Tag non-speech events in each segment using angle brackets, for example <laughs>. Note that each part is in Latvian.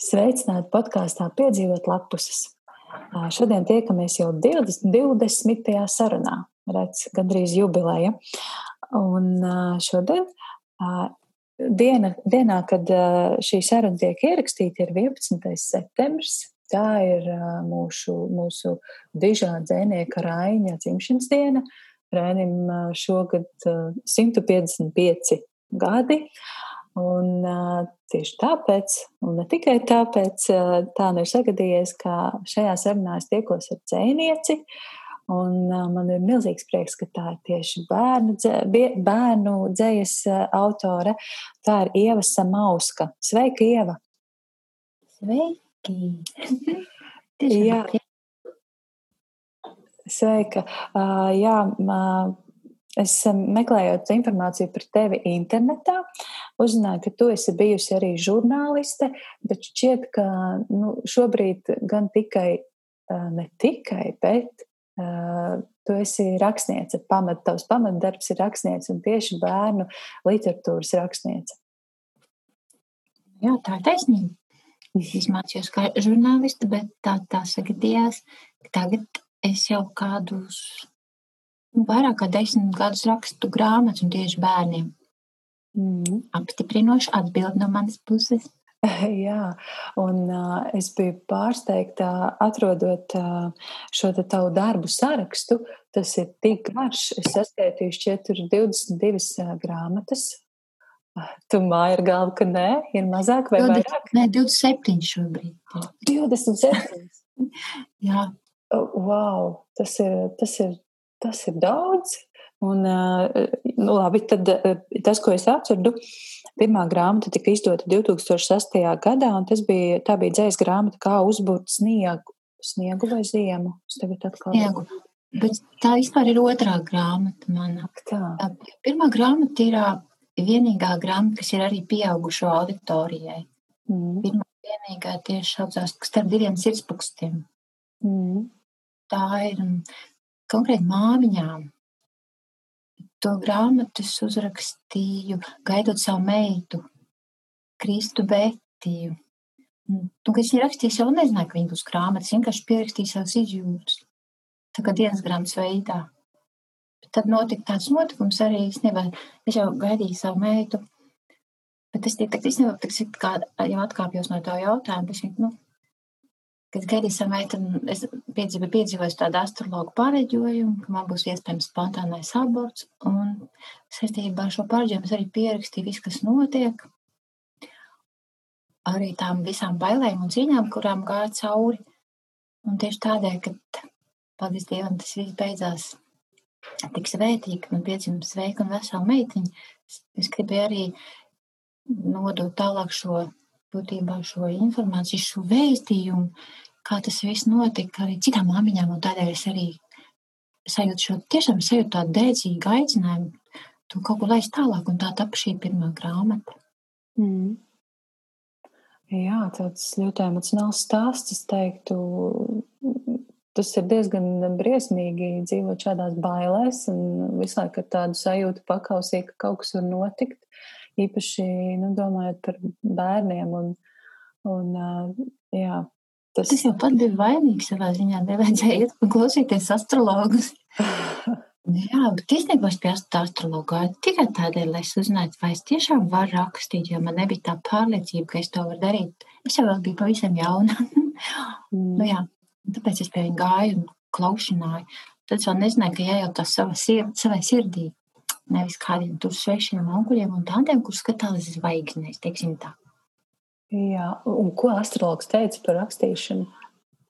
Sveicināti podkāstā Piedzīvot lapuses. Šodien tiekamies jau 20. 20. sarunā. Redz, gandrīz jubileja. Un šodien, diena, dienā, kad šī saruna tiek ierakstīta, ir 11. septembris. Tā ir mūsu, mūsu dižā dzēnieka Raiņa dzimšanas diena. Rainim šogad 155 gadi. Un tieši tāpēc, un ne tikai tāpēc, tā nu ir sagadījies, ka šajā sarunā es tiekos ar dzēnieci. Un man ir milzīgs prieks, ka tā ir tieši bērnu, bērnu dzējas autore. Tā ir Ieva Samauska. Sveika, Ieva! Sveiki! Jā. Sveika! Uh, jā, uh, Es meklējot informāciju par tevi internetā, uzzināju, ka tu esi bijusi arī žurnāliste, bet šķiet, ka nu, šobrīd gan tikai, ne tikai, bet uh, tu esi rakstniece. Pamat, tavs pamatdarbs ir rakstniece un tieši bērnu literatūras rakstniece. Jā, tā ir taisnība. Es mācījos kā žurnāliste, bet tā, tā sagadījās, tagad es jau kādus vairāk kā desmit gadus rakstu grāmatas un tieši bērniem. Mm. Apstiprinoši atbild no manas puses. <laughs> Jā, un uh, es biju pārsteigta, atrodot uh, šo tavu darbu sarakstu. Tas ir tik garš. Es saskaitīju, šķiet, tur ir 22 uh, grāmatas. Tu māji ar galvu, ka nē, ir mazāk vai 20, vairāk? Nē, 27 šobrīd. 27. <laughs> Jā. Wow, tas ir, tas ir tas ir daudz. Un, nu, labi, tad, tas, ko es atceru, pirmā grāmata tika izdota 2006. gadā, un tas bija, tā bija dzējas grāmata, kā uzbūrt sniegu, sniegu vai ziemu. Es tagad atkal. Sniegu. Bet tā vispār ir otrā grāmata mana. Tā. Pirmā grāmata ir vienīgā grāmata, kas ir arī pieaugušo auditorijai. Mm. Pirmā vienīgā tieši saucās starp diviem sirdspukstiem. Mm. Tā ir konkrēti māmiņām. To grāmatu es uzrakstīju, gaidot savu meitu, Kristu Betiju. Nu, kad viņa rakstīja, jau nezināju, ka viņa būs grāmatas, vienkārši pierakstīja savus izjūtas. Tā kā dienas grāmatas veidā. Bet tad notika tāds notikums arī, es, nevar, es jau gaidīju savu meitu, bet es tiek, es nevaru, kā jau atkāpjos no tā jautājuma, es, nu, Kad gaidīju savu meiteni, es piedzīvoju, piedzīvoju tādu astrologu pareģojumu, ka man būs iespējams spontānais aborts. Un saistībā ar šo pareģojumu es arī pierakstīju visu, kas notiek. Arī tām visām bailēm un cīņām, kurām gāja cauri. Un tieši tādēļ, ka, paldies Dievam, tas viss beidzās tik svētīgi, man piedzima sveika un vesela meitiņa. Es gribēju arī nodot tālāk šo būtībā šo informāciju, šo vēstījumu, kā tas viss notika arī citām māmiņām. Tādēļ es arī sajūtu šo tiešām sajūtu tādu dēdzīgu aicinājumu, to kaut ko laist tālāk, un tā tapa šī pirmā grāmata. Mm. Jā, tāds ļoti emocionāls stāsts, es teiktu. Tas ir diezgan briesmīgi dzīvot šādās bailēs un visu laiku ar tādu sajūtu pakausī, ka kaut kas var notikt īpaši nu, domājot par bērniem. Un, un, jā, tas... tas jau pat bija vainīgs savā ziņā. Nevajadzēja iet un klausīties astrologus. <laughs> Jā, bet īstenībā es pie astrologa gāju tikai tādēļ, lai es uzzinātu, vai es tiešām varu rakstīt, jo man nebija tā pārliecība, ka es to varu darīt. Es jau biju pavisam jauna. <laughs> mm. nu, jā, tāpēc es pie viņa gāju un klaušināju. Tad es vēl nezināju, ka jājautā savai sirdī, nevis kādiem tur svešiem augļiem un tādiem, kur skatās zvaigznēs, teiksim tā. Jā, un ko astrologs teica par rakstīšanu?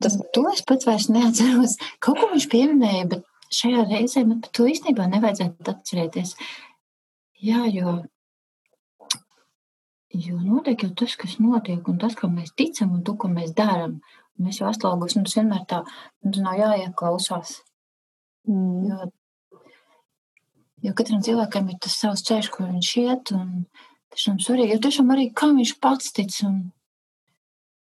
Tas... To es pats vairs neatceros. Kaut ko viņš pieminēja, bet šajā reizē man par to īstenībā nevajadzētu atcerēties. Jā, jo, jo notiek jau tas, kas notiek, un tas, ko mēs ticam, un to, ko mēs darām. Mēs jau astrologos mums vienmēr tā, mums nav jāieklausās. Mm. Jo Jo katram cilvēkam ir tas savs ceļš, kur viņš iet. Tiešām svarīgi, jo tiešām arī kā viņš pats tic un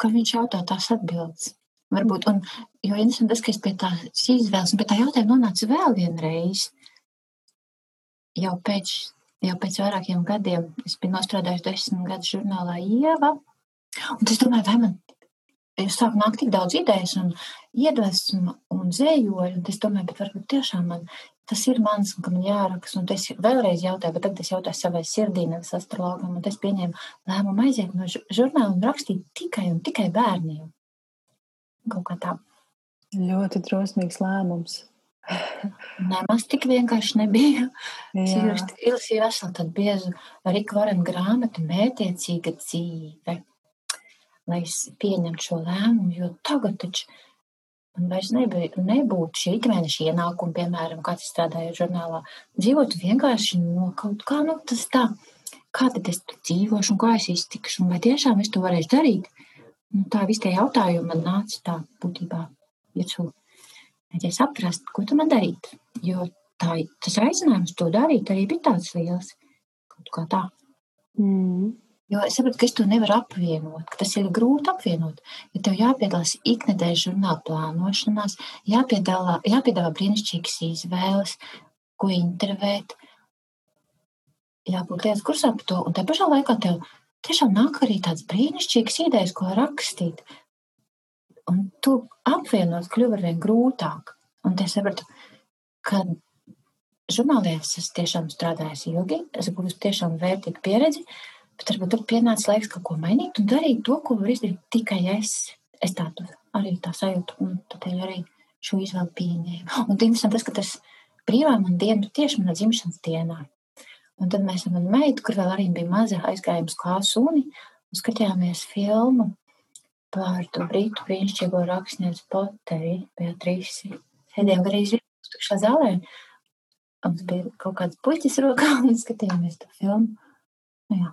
kā viņš jautā tās atbildes. Varbūt, un, jo interesanti tas, ka es pie tās izvēles un pie tā jautājuma nonācu vēl vienreiz. Jau pēc, jau pēc vairākiem gadiem es biju nostrādājis desmit gadus žurnālā Ieva. Un es domāju, vai man sāk nākt tik daudz idejas un iedvesmu un zējoļu, un es domāju, bet varbūt tiešām man tas ir mans, un ka man jāraksta. Un es vēlreiz jautāju, bet tagad es jautāju savai sirdī, nevis astrologam, un es pieņēmu lēmumu aiziet no žurnāla un rakstīt tikai un tikai bērniem. Kaut kā tā. Ļoti drosmīgs lēmums. <laughs> Nemaz tik vienkārši nebija. Es izlasīju veselu tādu biezu Rika Varena grāmatu Mētiecīga dzīve, lai es pieņemtu šo lēmumu, jo tagad taču man vairs nebija, nebūtu šī ikmēneša ienākuma, piemēram, kāds strādāja žurnālā. Dzīvot vienkārši no kaut kā, nu tas tā, kā tad es tur dzīvošu un kā es iztikšu, un vai tiešām es to varēšu darīt. Nu, tā visi tie jautājumi man nāca tā būtībā virsū. Mēģināju saprast, ko tu man darīt, jo tā, tas aicinājums to darīt arī bija tāds liels, kaut kā tā. Mm. Jo es saprotu, ka es to nevaru apvienot, ka tas ir grūti apvienot. Ja tev jāpiedalās iknedēļas žurnāla plānošanās, jāpiedāvā, jāpiedāvā brīnišķīgas izvēles, ko intervēt, jābūt lietas kursā par to. Un tajā pašā laikā tev tiešām nāk arī tāds brīnišķīgs idejas, ko rakstīt. Un to apvienot kļuva arvien grūtāk. Un es sapratu, ka žurnālēs es tiešām strādāju ilgi, es gūstu tiešām vērtīgu pieredzi. Bet varbūt tur pienāca laiks kaut ko mainīt un darīt to, ko var izdarīt tikai es. Es tādu arī tā sajūtu, un tādēļ arī šo izvēlu pieņēmu. Un interesanti tas, ka tas brīvā man diena tieši manā dzimšanas dienā. Un tad mēs ar manu meitu, kur vēl arī bija maza, aizgājām uz klāsuni un skatījāmies filmu par to brītu brīnišķīgo rakstnieci Poteri, Beatrisi. Sēdējām garīz vienos tukšā zālē. Mums bija kaut kāds puķis rokā <laughs> un skatījāmies to filmu. Nu, jā.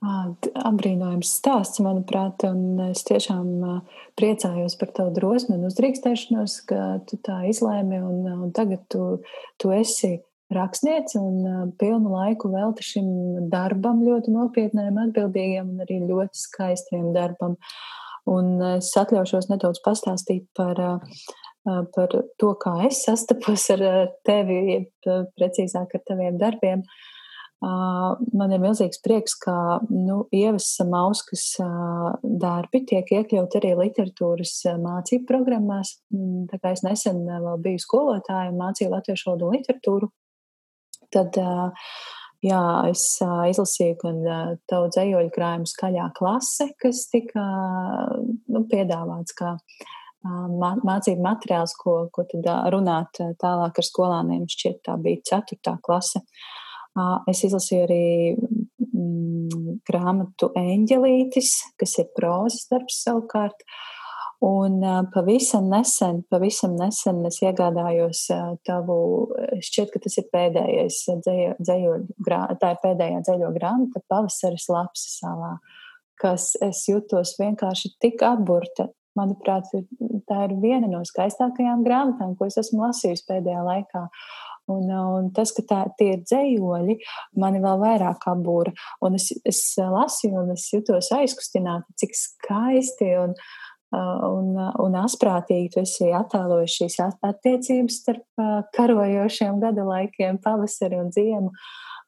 Apbrīnojams stāsts, manuprāt, un es tiešām priecājos par tavu drosmi un uzdrīkstēšanos, ka tu tā izlēmi, un, un tagad tu, tu esi rakstniece un pilnu laiku velti šim darbam, ļoti nopietniem, atbildīgiem un arī ļoti skaistiem darbam. Un es atļaušos nedaudz pastāstīt par, par to, kā es sastapos ar tevi, precīzāk ar taviem darbiem. Man ir milzīgs prieks, ka nu, Ievas Mauskas darbi tiek iekļaut arī literatūras mācību programmās. Mm, tā kā es nesen vēl biju skolotāja un mācīju latviešu valodu un literatūru, tad jā, es izlasīju gan tavu dzējoļu krājumu skaļā klase, kas tika nu, piedāvāts kā mācību materiāls, ko, ko tad runāt tālāk ar skolāniem. Šķiet, tā bija ceturtā klase. Uh, Es izlasīju arī mm, grāmatu Eņģelītis, kas ir prozas darbs savukārt. Un pavisam nesen, pavisam nesen es iegādājos tavu, šķiet, ka tas ir pēdējais dzējo, dzējo, tā ir pēdējā dzēļo grāmata Pavasaris Lapsa salā, kas es jutos vienkārši tik atburta. Manuprāt, tā ir viena no skaistākajām grāmatām, ko es esmu lasījusi pēdējā laikā. Un, un tas, ka tā, tie ir dzējoļi, mani vēl vairāk apbūra. Un es, es lasīju, un es jutos aizkustināta, cik skaisti un, un, un asprātīgi tu esi attēlojis šīs attiecības starp karojošiem gada laikiem, pavasari un ziemu.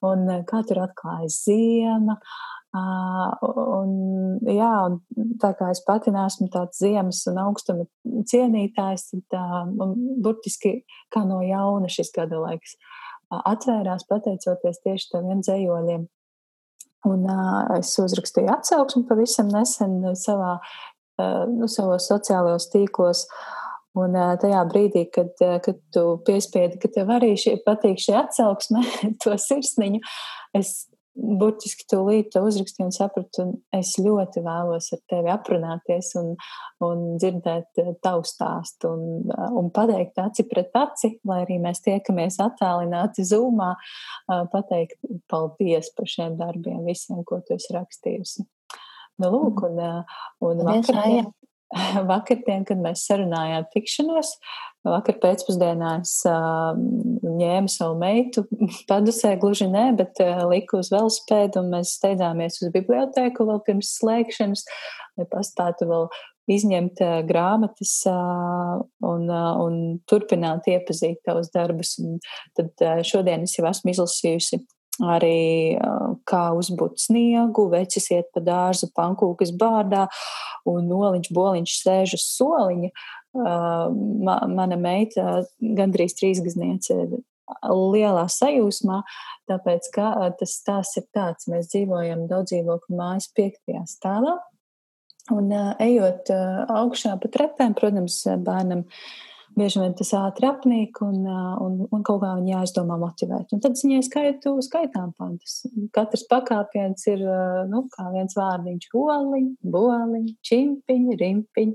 Un kā tur atklājas ziema, Un, jā, un tā kā es pati neesmu tāds ziemas un augstuma cienītājs, tad man burtiski kā no jauna šis gada laiks atvērās pateicoties tieši tādiem dzējoļiem. Un uh, es uzrakstīju atsauksmi pavisam nesen savā, uh, nu, savos sociālajos tīklos. Un uh, tajā brīdī, kad, uh, kad tu piespiedi, ka tev arī šī, patīk šī atsauksme, <laughs> to sirsniņu, es burtiski tūlīt uzrakstīju un sapratu, un es ļoti vēlos ar tevi aprunāties un, un dzirdēt eh, tavu stāstu un, eh, un pateikt aci pret aci, lai arī mēs tiekamies attālināti zūmā, eh, pateikt paldies par šiem darbiem visiem, ko tu esi rakstījusi. Nu, lūk, un, un vakardien, <laughs> vakardien, kad mēs sarunājām tikšanos, Vakar pēcpusdienā es uh, ņēmu savu meitu, <laughs> padusē gluži nē, bet uh, liku uz velospēdu un mēs steidzāmies uz bibliotēku vēl pirms slēgšanas, lai paspētu vēl izņemt uh, grāmatas uh, un, uh, un turpināt iepazīt tavus darbus. Un tad šodien es jau esmu izlasījusi arī kā uzbūt sniegu, vecis iet pa dārzu, pankūkas bārdā, un noliņš boliņš sēž uz soliņa. Ma, mana meita, gandrīz trīsgazniece, lielā sajūsmā, tāpēc, ka tas tās ir tāds, mēs dzīvojam daudz dzīvokļu mājas piektajā stāvā, un ejot augšā pa trepēm, protams, bērnam bieži vien tas ātri apnīk un, un, un kaut kā viņa jāizdomā motivēt. Un tad viņai skaitu skaitām pantus. Katrs pakāpiens ir, nu, kā viens vārdiņš - oliņ, boliņ, čimpiņ, rimpiņ.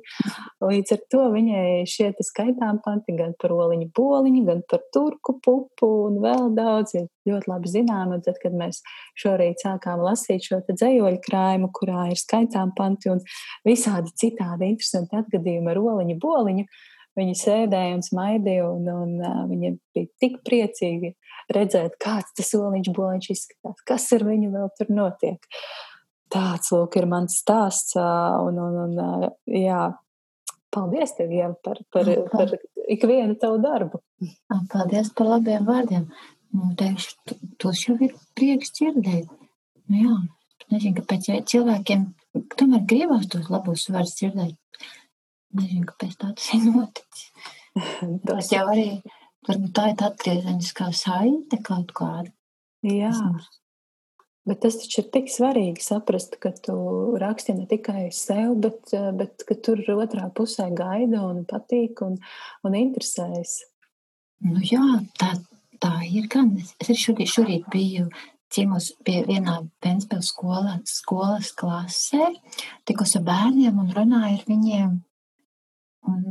Līdz ar to viņai šie skaitām panti gan par oliņu boliņu, gan par turku pupu un vēl daudz ir ļoti labi zinām. Un tad, kad mēs šorīt sākām lasīt šo dzējoļu krājumu, kurā ir skaitām panti un visādi citādi interesanti atgadījumi ar oliņu boliņu, Viņi sēdēja un smaidīja, un, un uh, viņi bija tik priecīgi redzēt, kāds tas soliņš boliņš izskatās, kas ar viņu vēl tur notiek. Tāds, lūk, ir mans stāsts, uh, un, un, un uh, jā, paldies tev, Ieva, par, par, par ikvienu tavu darbu. Paldies par labiem vārdiem. Nu, teikšu, tos jau ir prieks dzirdēt. Nu, jā, nezinu, kāpēc cilvēkiem tomēr gribās tos labus vārdus dzirdēt. Nezinu, kāpēc tā tas ir noticis. <laughs> tas jau arī varbūt tā ir atgriezeniskā saite kaut kāda. Jā. Bet tas taču ir tik svarīgi saprast, ka tu raksti ne tikai sev, bet, bet ka tur otrā pusē gaida un patīk un, un interesējas. Nu jā, tā, tā ir gan. Es arī šorīt, šorīt biju ciemos pie vienā Ventspils skolas, skolas klasē, tikus ar bērniem un runāju ar viņiem Un,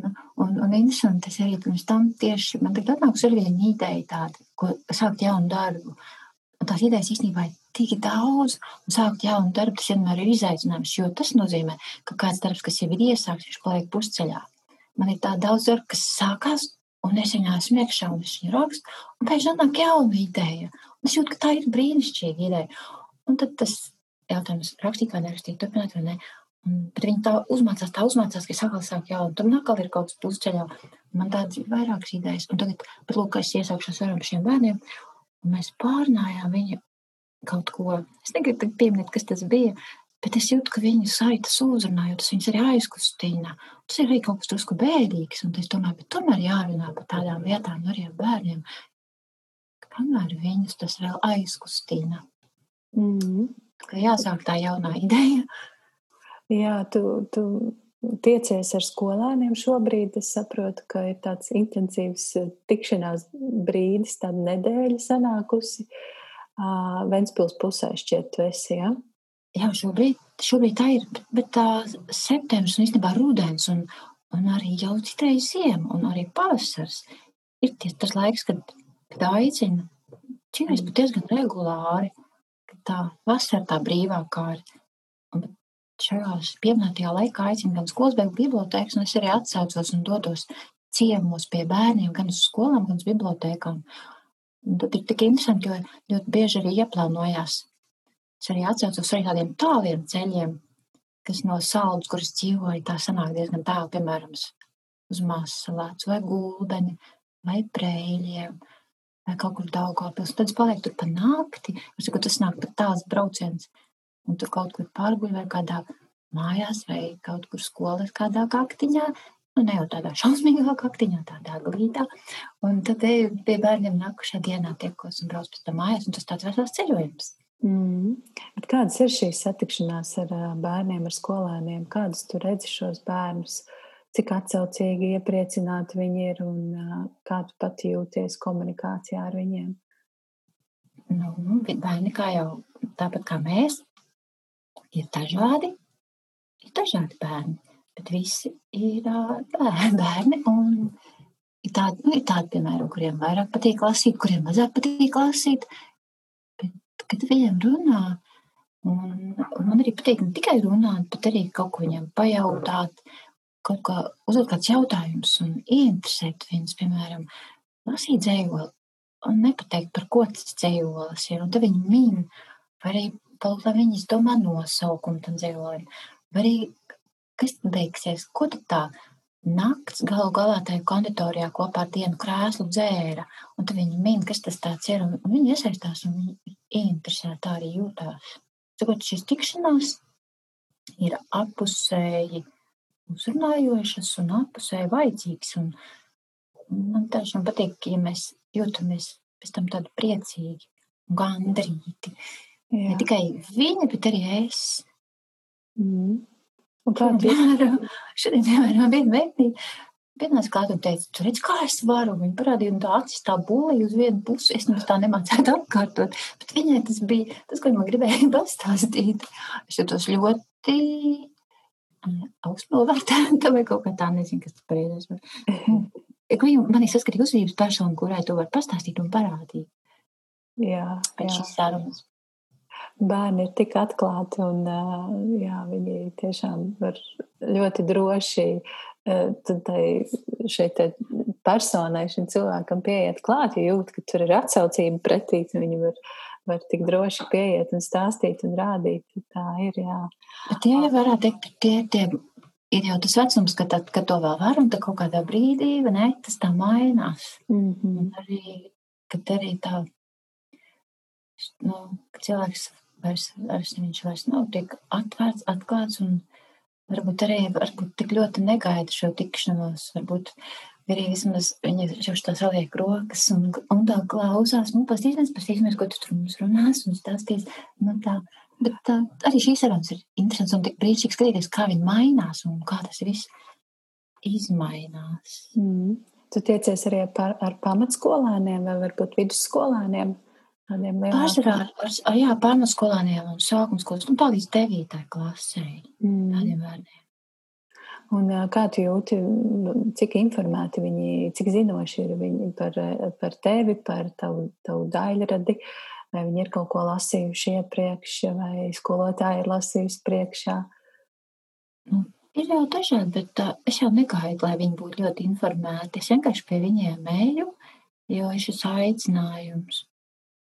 un, un interesanti, tas arī pirms tam tieši man tagad atnāks ar vienu ideju tādu, ko sākt jaunu darbu. Un tās idejas īstenībā ir tik daudz, un sākt jaunu darbu, tas vienmēr ir izaicinājums, jo tas nozīmē, ka kāds darbs, kas jau ir iesākts, viņš paliek pusceļā. Man ir tā daudz darbu, kas sākās, un es viņā esmu iekšā, un es viņu rakstu, un pēkšņi nāk jauna ideja. Un es jūtu, ka tā ir brīnišķīga ideja. Un tad tas jautājums rakstīt vai nerakstīt, turpināt vai ne. Bet viņi tā uzmācās, tā uzmācās, ka es atkal sāku jaunu. Tur atkal ir kaut kas pusceļā. Man tādas ir vairākas idejas. Un tagad, bet lūk, es iesākšu sarunu par šiem bērniem, un mēs pārnājām viņu kaut ko. Es negribu pieminēt, kas tas bija, bet es jūtu, ka viņu saitas uzrunājot, tas viņus arī aizkustina. Tas ir arī kaut kas drusku bēdīgs, un es domāju, bet tomēr jārunā par tādām lietām arī ar bērniem. Kamēr viņus tas vēl aizkustina. Mm jāsāk tā jaunā ideja. Jā, tu, tu tiecies ar skolēniem šobrīd. Es saprotu, ka ir tāds intensīvs eh, tikšanās brīdis, tāda nedēļa sanākusi. Uh, Ventspils pusē šķiet, tu esi, jā? Jā, šobrīd, šobrīd tā ir, bet, tā septembris un īstenībā rudens un, un arī jau citreiz ziema un arī pavasars ir ties, tas laiks, kad, kad aicina. Čīrais pat diezgan regulāri, ka tā vasara tā brīvākā ir. Un, šajās pieminētajā laikā aicinu gan skolas beigu bibliotēkas, un es arī atsaucos un dodos ciemos pie bērniem, gan uz skolām, gan uz bibliotēkām. Un tad ir tik interesanti, jo ļoti bieži arī ieplānojās. Es arī atcaucos arī tādiem tāliem ceļiem, kas no saldus, kuras dzīvoju, tā sanāk diezgan tālu, piemēram, uz Māsalāts vai Gulbeni vai Prēļiem vai kaut kur Daugavpils. Tad es palieku tur pa nakti, es saku, tas nāk pat tāds brauciens un tur kaut kur pārguļ vai kādā mājās vai kaut kur skolas kādā kaktiņā. Nu, ne jau tādā šausmīgā kaktiņā, tādā glītā. Un tad pie bērniem nākušajā dienā tiekos un brauc pēc tam mājās, un tas tāds vesels ceļojums. Mm. Bet kādas ir šīs satikšanās ar bērniem, ar skolēniem? Kādas tu redzi šos bērnus? Cik atsaucīgi, iepriecināti viņi ir un kā tu pati jūties komunikācijā ar viņiem? Nu, bērni kā jau tāpat kā mēs, ir dažādi, ir dažādi bērni, bet visi ir bērni. Ir tādi, nu, ir tādi, piemēram, kuriem vairāk patīk lasīt, kuriem mazāk patīk lasīt. Bet, kad viņiem runā, un, un man arī patīk ne tikai runāt, bet arī kaut ko viņiem pajautāt, kaut kā uzdot kādus jautājumus un ieinteresēt viņus, piemēram, lasīt dzējoli un nepateikt, par ko tas dzējolis ir. Un tad viņi min, vai arī palūgt, lai viņi izdomā nosaukumu tam dzīvojumam. Vai arī, kas beigsies, ko tad tā nakts galu galā tajā konditorijā kopā ar dienu krēslu dzēra, un tad viņi min, kas tas tāds ir, un, un viņi iesaistās, un viņi ir ieinteresēti, tā arī jūtās. Sakot, šīs tikšanās ir apusēji uzrunājošas un apusēji vajadzīgas. Un, man tiešām patīk, ja mēs jūtamies pēc tam tādi priecīgi un gandrīti. Jā. Ne tikai viņa, bet arī es. Mm. Un kā piemēram, <laughs> šodien, piemēram, viena meitene pienāca klāt un teica, tu redz, kā es varu. Viņa parādīja, un tā acis tā bulīja uz vienu pusi. Es nemaz tā nemācētu <laughs> atkārtot, bet viņai tas bija tas, ko man gribēja <laughs> pastāstīt. Es jutos ļoti augstnovērtēta vai kaut kā tā, nezinu, kas tas pareizais. Viņa manī saskatīja uzvedības personu, kurai to var pastāstīt un parādīt. Jā, pēc šīs sarunas bērni ir tik atklāti un jā, viņi tiešām var ļoti droši tai šeit personai, šim cilvēkam pieiet klāt, jo jūt, ka tur ir atsaucība pretī, viņi var, var tik droši pieiet un stāstīt un rādīt. Tā ir, jā. Bet tie jau varētu teikt, tie, tie ir jau tas vecums, ka, tad, kad to vēl var, un tad kaut kādā brīdī, ne, tas tā mainās. Mm -hmm. Un arī, kad arī tā, nu, cilvēks vairs, vairs viņš vairs nav tik atvērts, atklāts un varbūt arī varbūt tik ļoti negaida šo tikšanos. Varbūt arī vismaz viņa jau tā saliek rokas un, un tā klausās, nu, pastīsimies, pastīsimies, ko tu tur mums runās un stāstīs. Nu, tā. Bet tā, arī šīs sarunas ir interesants un tik brīnišķīgi skatīties, kā viņi mainās un kā tas viss izmainās. Mm. Tu tiecies arī par, ar pamatskolēniem vai varbūt vidusskolēniem? Tādiem Pārsvarā ar jā, pārnoskolāniem un sākumskolas, nu tā līdz devītai klasē. Mm. Tādiem bērniem. Un kā tu jūti, cik informēti viņi, cik zinoši ir viņi par, par tevi, par tavu, tavu daļradi, vai viņi ir kaut ko lasījuši iepriekš, vai skolotāji ir lasījusi priekšā? Nu, ir jau dažādi, bet uh, es jau negaidu, lai viņi būtu ļoti informēti. Es vienkārši pie viņiem eju, jo ir šis aicinājums.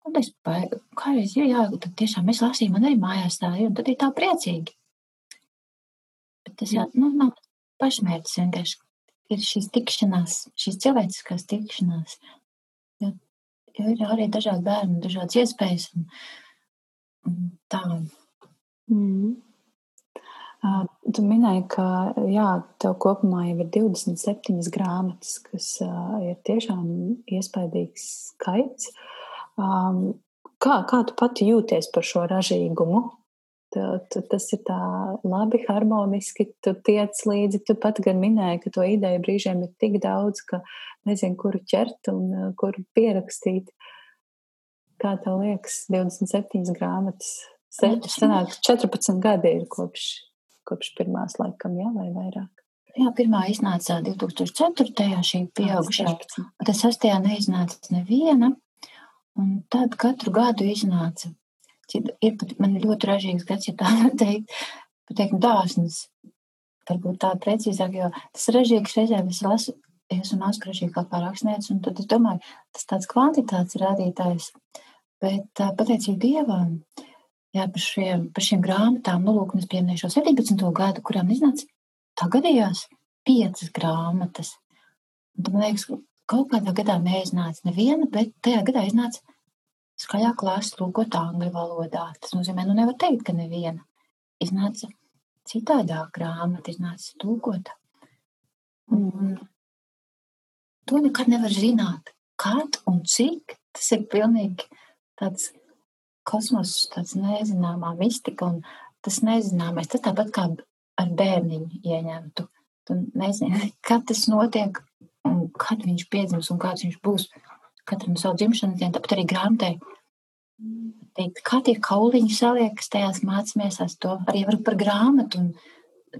Un es kādreiz, jā, jā, tad tiešām es lasīju, man arī mājās tā ir, un tad ir tā priecīgi. Bet tas jā, nu, nav pašmērķis vienkārši. Ir šīs tikšanās, šīs cilvēciskās tikšanās. Jo, jo ir arī dažādi bērni, dažādas iespējas un, un tā. Mm. Uh, tu minēji, ka jā, tev kopumā jau ir 27 grāmatas, kas uh, ir tiešām iespaidīgs skaits. Uh, Um, kā, kā tu pati jūties par šo ražīgumu? Tad, tas ir tā labi, harmoniski. Tu tiec līdzi. Tu pat gan minēji, ka to ideju brīžiem ir tik daudz, ka nezinu, kuru ķert un uh, kuru pierakstīt. Kā tev liekas, 27 grāmatas? Senāk, 14 gadi ir kopš, kopš pirmās laikam, jā, vai vairāk? Jā, pirmā iznāca 2004. šī pieaugušā. Tas sastajā neiznāca neviena. Un tad katru gadu iznāca. Ir pat man ļoti ražīgs gads, ja tā var teikt, pateikt, dāsns. Varbūt tā precīzāk, jo tas ražīgs reizēm es lasu, es un esmu ražīgāk kā rakstnieks, un tad es domāju, tas tāds kvantitātes rādītājs. Bet pateicību Dievam, jā, par šiem, par šiem grāmatām, nu, lūk, es pieminēšu 17. gadu, kurām iznāca, tā gadījās piecas grāmatas. Un man liekas, Kaut kādā gadā neiznāca neviena, bet tajā gadā iznāca skaļā klāsts lūkot angļu valodā. Tas nozīmē, nu nevar teikt, ka neviena. Iznāca citādāk grāmata, iznāca tūkota. Un to nekad nevar zināt. Kad un cik tas ir pilnīgi tāds kosmos, tāds nezināmā mistika un tas nezināmais. Tas tāpat kā ar bērniņu ieņemtu. Tu nezini, <laughs> kad tas notiek, un kad viņš piedzims un kāds viņš būs. Katram savu dzimšanas dienu, tāpat arī grāmatai. Teikt, kā tie kauliņi saliekas, tajās mācāmies to arī par grāmatu.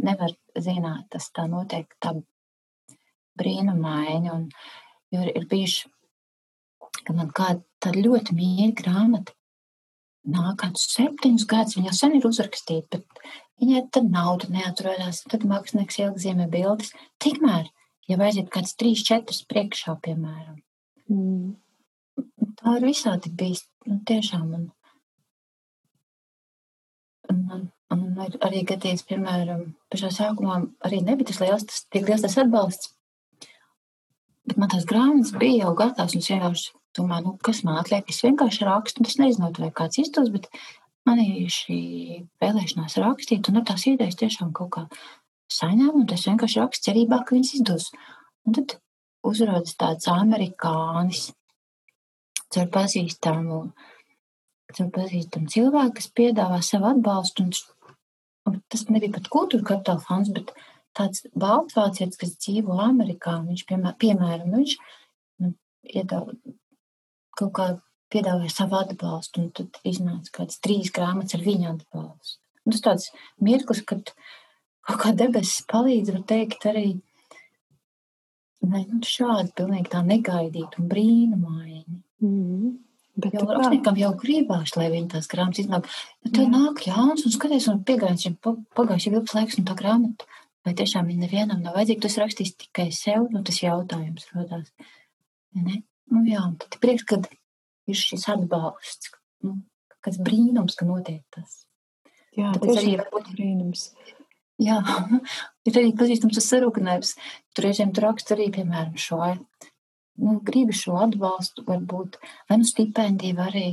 Nevar zināt, tas tā notiek tā brīnumaini. Un, jo ir, bijuši, ka man kāda ļoti mīļa grāmata nāk kādus septiņus gadus. Viņa jau sen ir uzrakstīta, bet viņai tad nauda neatrodas. Tad mākslinieks ielgzīmē bildes. Tikmēr ja aiziet kāds trīs, četras priekšā, piemēram. Mm. Tā ir visādi bijis. Nu, tiešām. Un, un, un, un arī gadījis, piemēram, pašā sākumā arī nebija tas liels, tas, tik liels tas atbalsts. Bet man tās grāmatas bija jau gatavas, un es vienkārši domāju, nu, kas man atliek. Es vienkārši rakstu, un es nezinu, vai kāds izdos, bet man ir šī vēlēšanās rakstīt, un ar tās idejas tiešām kaut kā saņēmu, un es vienkārši rakstu cerībā, ka viņas izdos. Un tad uzrodas tāds amerikānis, caur pazīstamu, caur pazīstamu cilvēku, kas piedāvā savu atbalstu, un, un tas nebija pat kultūra kapitāla fonds, bet tāds baltvācietis, kas dzīvo Amerikā, viņš, piemēram, piemēram viņš nu, iedāv, kaut kā piedāvāja savu atbalstu, un tad iznāca kāds trīs grāmatas ar viņa atbalstu. Un tas tāds mirklis, kad kaut kā debesis palīdz, var teikt, arī ne, nu, šādi pilnīgi tā negaidīt un brīnumaini. Mm -hmm. Bet jau rakstniekam jau gribās, lai viņi tās grāmatas iznāk. Bet tev nāk jauns un skaties, un piegājis šim pagājuši ilgs laiks, un tā grāmata Vai tiešām viņa nevienam nav vajadzīga? Tas rakstīs tikai sev, nu tas jautājums rodās. Ne? Nu, jā, tad prieks, kad ir šis atbalsts, nu, kas brīnums, ka notiek tas. Jā, Tāpēc arī varbūt brīnums. Jā, <laughs> ir arī pazīstams tas sarūknējums. Tur reizēm tur raksta arī, piemēram, šo, nu, gribi šo atbalstu, varbūt, vai nu stipendiju, arī,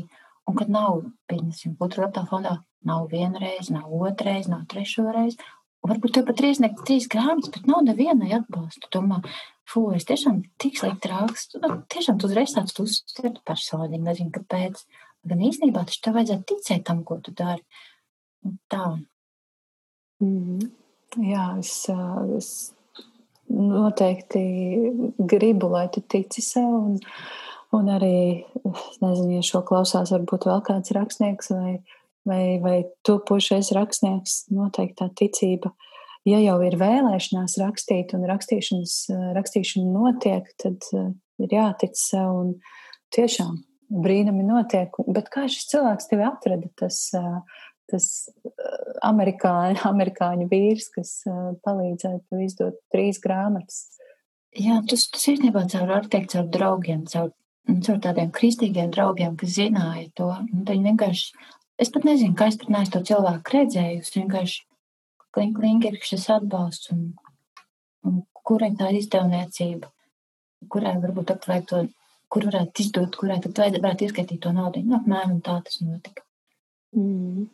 un kad nav, pieņemsim, kultūra aptā fondā, nav vienreiz, nav otrais, nav trešo reizi, Varbūt tev pat rieznieks trīs grāmatas, bet nav nevienai atbalsta. Domā, fū, es tiešām tik slikti rakstu. Nu, tiešām tu uzreiz tāds uztver personīgi, nezinu, kāpēc. Gan īstenībā taču tev vajadzētu ticēt tam, ko tu dari. Un tā. Mm -hmm. Jā, es, es noteikti gribu, lai tu tici sev. Un, un arī, nezinu, ja šo klausās, varbūt vēl kāds rakstnieks vai vai, vai topošais rakstnieks, noteikti tā ticība. Ja jau ir vēlēšanās rakstīt un rakstīšana notiek, tad ir jātic sev un tiešām brīnumi notiek. Bet kā šis cilvēks tevi atrada? Tas, uh, tas amerikāņu, <laughs> amerikāņu vīrs, kas uh, palīdzēja tev izdot trīs grāmatas. Jā, tas, tas īstenībā caur, teikt, caur draugiem, caur, caur tādiem kristīgiem draugiem, kas zināja to. Viņi vienkārši Es pat nezinu, kā es pat neesmu to cilvēku redzējusi. Vienkārši klink, klink ir šis atbalsts un, un kurai tā izdevniecība, kurai varbūt vajag to, kur varētu izdot, kurai tad varētu ieskaitīt to naudu. Nu, apmēram tā tas notika. Mm.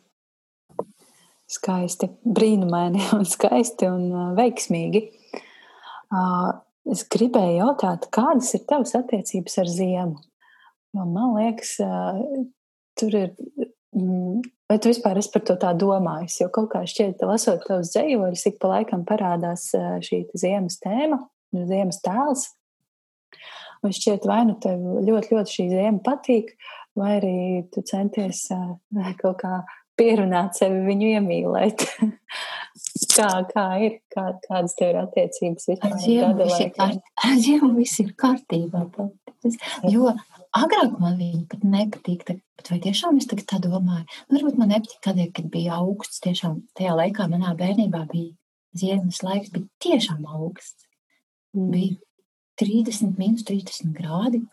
Skaisti, brīnumaini <laughs> un skaisti un veiksmīgi. Es gribēju jautāt, kādas ir tavas attiecības ar ziemu? Jo man liekas, tur ir Mm. Vai tu vispār esi par to tā domājis? Jo kaut kā šķiet, lasot tavus dzējoļus, ik pa laikam parādās šī ziemas tēma, ziemas tēls. Un šķiet, vai nu tev ļoti, ļoti šī ziema patīk, vai arī tu centies <laughs> kaut kā pierunāt sevi viņu iemīlēt. <laughs> kā, kā ir, kā, kādas tev ir attiecības vispār? Ar ziemu <laughs> viss ir kārtībā. Jo Agrāk man viņa pat nepatīk, bet vai tiešām es tā domāju? Varbūt man nepatīk tādēļ, kad bija augsts. Tiešām tajā laikā manā bērnībā bija ziemas laiks, bija tiešām augsts. Mm. Bija 30, minus 30 grādi,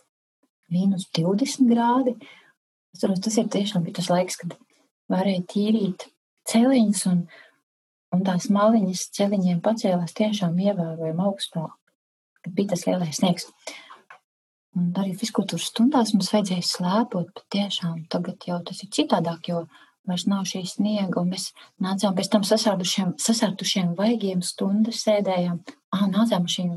minus 20 grādi. Es domāju, tas ir tiešām tas laiks, kad varēja tīrīt celiņus un, un tās maliņas celiņiem pacēlās tiešām ievērojami augstāk, kad bija tas lielais sniegs. Un arī fiziskultūras stundās mums vajadzēja slēpot, bet tiešām tagad jau tas ir citādāk, jo vairs nav šī sniega, un mēs nācām pēc tam sasārdušiem, sasārtušiem vaigiem stundas sēdējām, ā, nācām šīm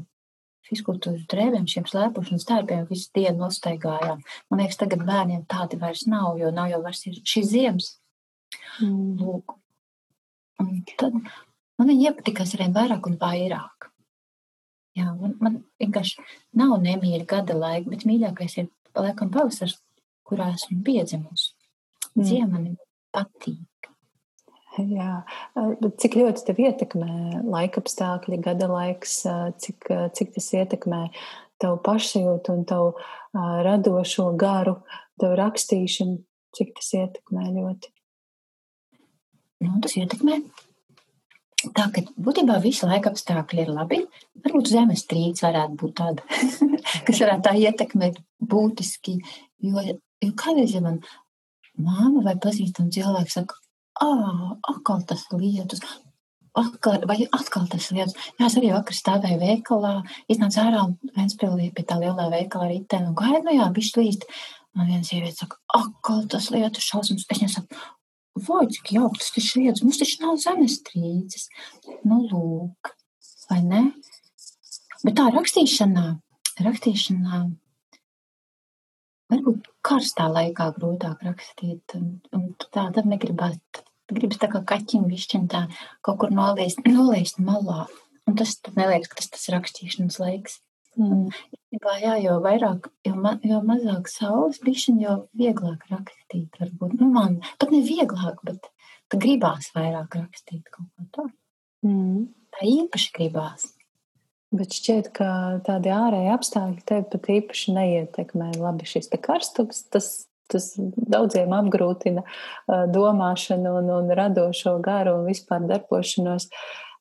fiziskultūras drēbēm, šiem slēpošanas tērpiem visu dienu nostaigājām. Man liekas, tagad bērniem tādi vairs nav, jo nav jau vairs šīs ziemas. Mm. Lūk. Un tad man viņi iepatikās arvien vairāk un vairāk. Jā, man, man vienkārši nav nemīļa gada laika, bet mīļākais ir laikam pavasars, kurā esmu piedzimusi. Mm. Ziema man patīk. Jā, bet cik ļoti tev ietekmē laika apstākļi, gada laiks, cik, cik tas ietekmē tavu pašsajūtu un tavu radošo garu, tavu rakstīšanu, cik tas ietekmē ļoti? Nu, tas ietekmē Tā ka būtībā visi laika apstākļi ir labi. Varbūt zemestrīce varētu būt tāda, <laughs> kas varētu tā ietekmēt būtiski. Jo, jo kādreiz ja man māma vai pazīstama cilvēks saka, ah, atkal tas lietus. atkal, vai atkal tas lietas. Jā, es arī vakar stāvēju veikalā, iznācu ārā un Ventspilī pie tā lielā veikala ritē un gaidu, nu jā, bišķi līst. Man viena sieviete saka, atkal tas lietas šausmas. Es viņai saku, vai cik jauki tas taču lietas, mums taču nav zemestrīces. Nu, lūk, vai ne? Bet tā rakstīšanā, rakstīšanā varbūt karstā laikā grūtāk rakstīt, un, un tā tad negribas, gribas tā kā kaķim višķiņ tā kaut kur nolīst, nolīst malā. Un tas neliekas, ka tas tas rakstīšanas laiks. Mm. Jā, jā, jo vairāk, jo, ma, jo mazāk saules bišķiņ, jo vieglāk rakstīt varbūt. Nu, man pat ne vieglāk, bet gribās vairāk rakstīt kaut ko tādu. Mm. Tā īpaši gribās. Bet šķiet, ka tādi ārēji apstākļi tevi pat īpaši neietekmē. Labi, šis karstums, tas, tas daudziem apgrūtina domāšanu un, un radošo garu un vispār darbošanos.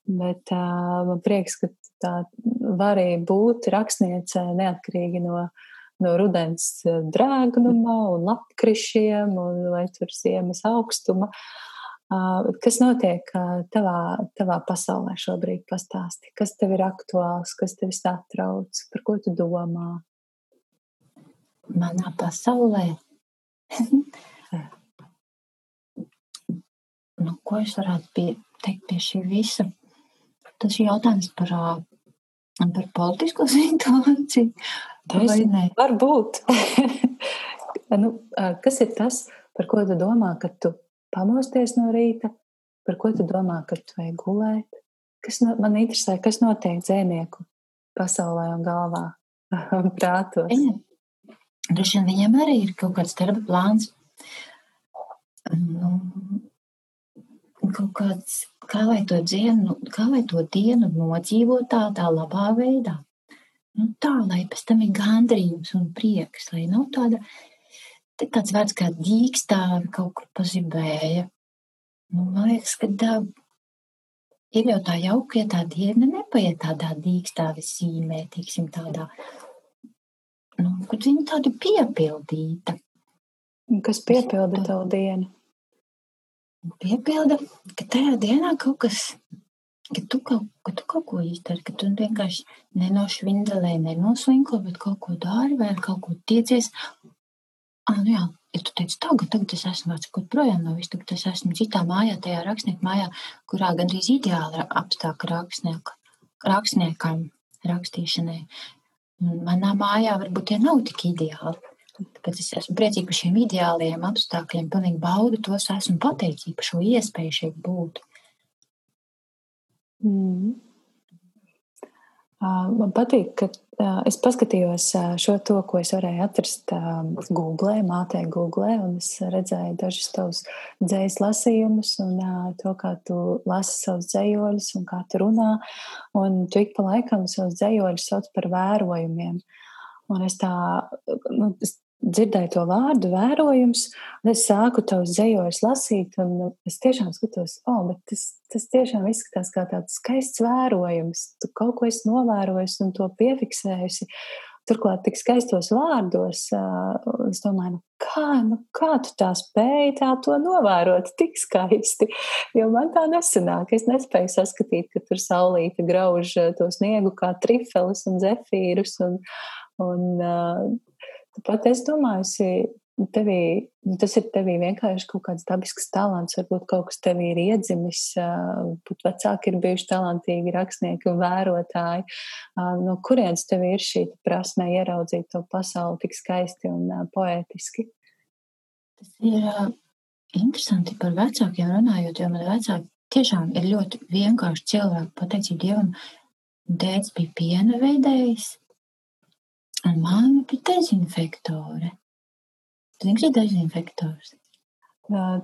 Bet uh, man prieks, ka tā var arī būt rakstniece neatkarīgi no, no rudens drēgnuma un lapkrišiem un vai tur ziemas augstuma. Kas notiek tavā, tavā pasaulē šobrīd? Pastāsti, kas tev ir aktuāls, kas tev satrauc, par ko tu domā? Manā pasaulē. <laughs> nu, ko es varētu pie, teikt pie šī visa? Tas ir jautājums par, par politisko <laughs> situāciju. Tas var būt. nu, kas ir tas, par ko tu domā, kad tu pamosties no rīta, par ko tu domā, ka tu vajag gulēt? Kas no, man interesē, kas notiek dzēnieku pasaulē un galvā <laughs> un prātos? Viņam, droši vien viņam arī ir kaut kāds darba plāns. Nu, kaut kāds, kā lai to dienu, kā lai to dienu nodzīvot tādā labā veidā. Nu, tā, lai pēc tam ir gandrījums un prieks, lai nav tāda Te tāds vārds kā dīkstāvi kaut kur pazibēja. Nu, man liekas, ka tā ir jau tā jauka, ja tā diena nepaiet tādā dīkstāvi zīmē, tiksim tādā, nu, kad viņa tāda piepildīta. Kas piepilda tavu dienu? Piepilda, ka tajā dienā kaut kas, ka tu kaut, ka tu kaut ko izdari, ka tu vienkārši nenošvindelē, nenoslinko, bet kaut ko dari vai kaut ko tiecies Ah, nu jā, ja tu teici, tagad, tagad es esmu kaut projām no vis, tagad es esmu citā mājā, tajā rakstnieku mājā, kurā gandrīz ideāli apstākļi rakstnieku, rakstniekam rakstīšanai. Manā mājā varbūt tie nav tik ideāli. Tāpēc es esmu priecīga par šiem ideāliem apstākļiem, pilnīgi baudu tos, esmu pateicīga par šo iespēju šeit būt. Mm. Man patīk, ka es paskatījos šo to, ko es varēju atrast Google, mātē Google, un es redzēju dažus tavus dzējas lasījumus un to, kā tu lasi savus dzējoļus un kā tu runā, un tu ik pa laikam savus dzējoļus sauc par vērojumiem. Un es tā, nu, es dzirdēju to vārdu, vērojums, un es sāku tos zejojus lasīt, un es tiešām skatos, o, oh, bet tas, tas tiešām izskatās kā tāds skaists vērojums. Tu kaut ko esi novērojis un to piefiksējusi. Turklāt tik skaistos vārdos, es domāju, nu kā, nu kā tu tā spēji tā to novērot tik skaisti, jo man tā nesanāk. Es nespēju saskatīt, ka tur saulīte grauž to sniegu kā trifelus un zefīrus un, un Tāpat es domāju, tevī, tas ir tevī vienkārši kaut kāds dabisks talants, varbūt kaut kas tevī ir iedzimis, pat vecāki ir bijuši talantīgi rakstnieki un vērotāji. No kurienes tev ir šī prasme ieraudzīt to pasauli tik skaisti un poētiski? Tas ir interesanti par vecākiem runājot, jo man vecāki tiešām ir ļoti vienkārši cilvēki, pateicību Dievam. Dēds bija piena veidējs, Un māma bija dezinfektore. Tu zini, kas ir dezinfektors?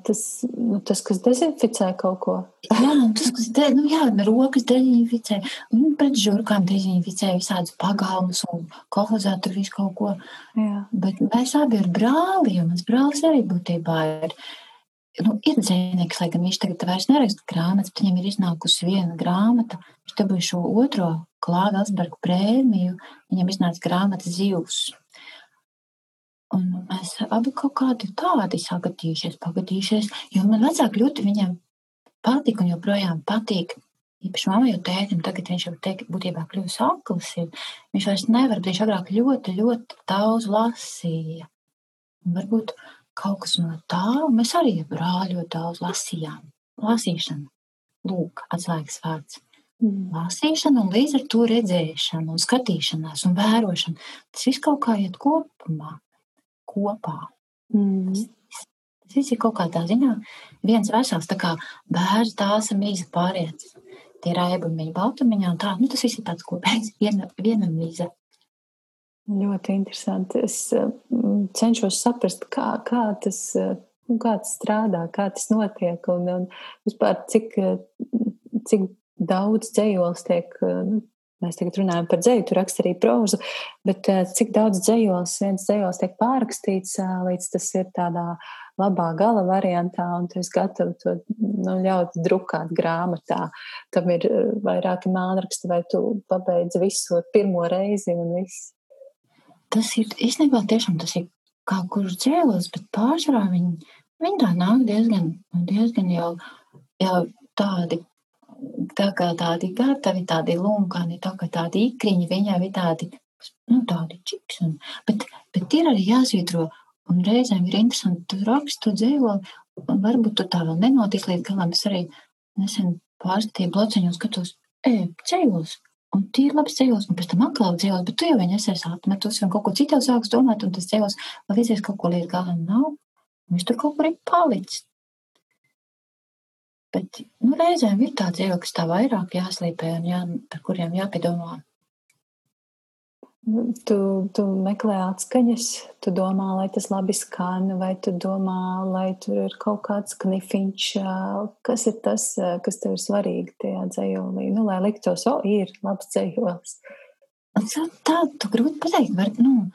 Tas, nu, tas, kas dezinficē kaut ko. jā, nu, tas, kas de, nu, jā, rokas dezinficē, un pret žurkām dezinficē visādus pagalmus un kolonizātu visu kaut ko. Jā. Bet mēs abi ar brāli, jo mans brālis arī būtībā ir nu, ir dzinieks, lai gan viņš tagad vairs neraksta grāmatas, bet viņam ir iznākusi viena grāmata. Viņš dabūja šo otro Klāra Elsberga prēmiju. Viņam iznāca grāmata Zivs. Un mēs abi kaut kādi tādi sagatījušies, pagadījušies, jo man vecāki ļoti viņam patīk un joprojām patīk īpaši mamma, jo tētim tagad viņš jau teikt, būtībā kļuvis akls, viņš vairs nevar, bet viņš agrāk ļoti, ļoti daudz lasīja. Un varbūt kaut kas no tā, mēs arī brāļi ļoti daudz lasījām. Lasīšana, lūk, atslēgas vārds. Mm. Lasīšana un līdz ar to redzēšana un skatīšanās un vērošana. Tas viss kaut kā iet kopumā, kopā. Mm. Tas viss ir kaut kādā ziņā viens vesels, tā kā bērns, tās ir mīza pārējais tie raibumiņi baltumiņā un tā. Nu, tas viss ir tāds kopējs, viena, viena mīza. Ļoti interesanti. Es mm, cenšos saprast, kā, kā, tas, nu, kā tas strādā, kā tas notiek un, un vispār cik, cik daudz dzējols tiek, nu, mēs tagad runājam par dzēju, tu raksti arī prózu, bet cik daudz dzējols, viens dzējols tiek pārrakstīts, līdz tas ir tādā labā gala variantā, un tu esi gatavs to nu, ļaut drukāt grāmatā. Tam ir eh, vairāki mākslinieki, vai tu pabeidz visu pirmo reizi un viss. Tas ir īstenībā tiešām tas ir kā kurš dzēlos, bet pārsvarā viņi, viņi tā nāk diezgan, diezgan jau, jau tādi. Tā kā tādi gatavi, tādi lunkani, tā kā tādi ikriņi, viņai ir tādi, nu, tādi čips. Un, bet, bet ir arī jāsvītro, Un reizēm ir interesanti, tu raksti to dzīvoli, un varbūt tu tā vēl nenotiek līdz galam. Es arī nesen pārskatīju blociņu un skatos, ej, dzīvols. Un ir labi dzīvos, un pēc tam atkal dzīvos, bet tu jau viņu esi atmetus, un kaut ko citu sāks domāt, un tas dzīvos vēl izies kaut ko līdz galam nav. Viņš tur kaut kur ir palicis. Bet nu, reizēm ir tāds dzīvoklis, kas tā vairāk jāslīpē un jā, par kuriem jāpiedomā. Tu, tu meklē atskaņas, tu domā, lai tas labi skan, vai tu domā, lai tur ir kaut kāds knifiņš, kas ir tas, kas tev ir svarīgi tajā dzējolī. Nu, lai liktos, o, ir labs dzējols. Tā, tu grūti pateikt, var, nu,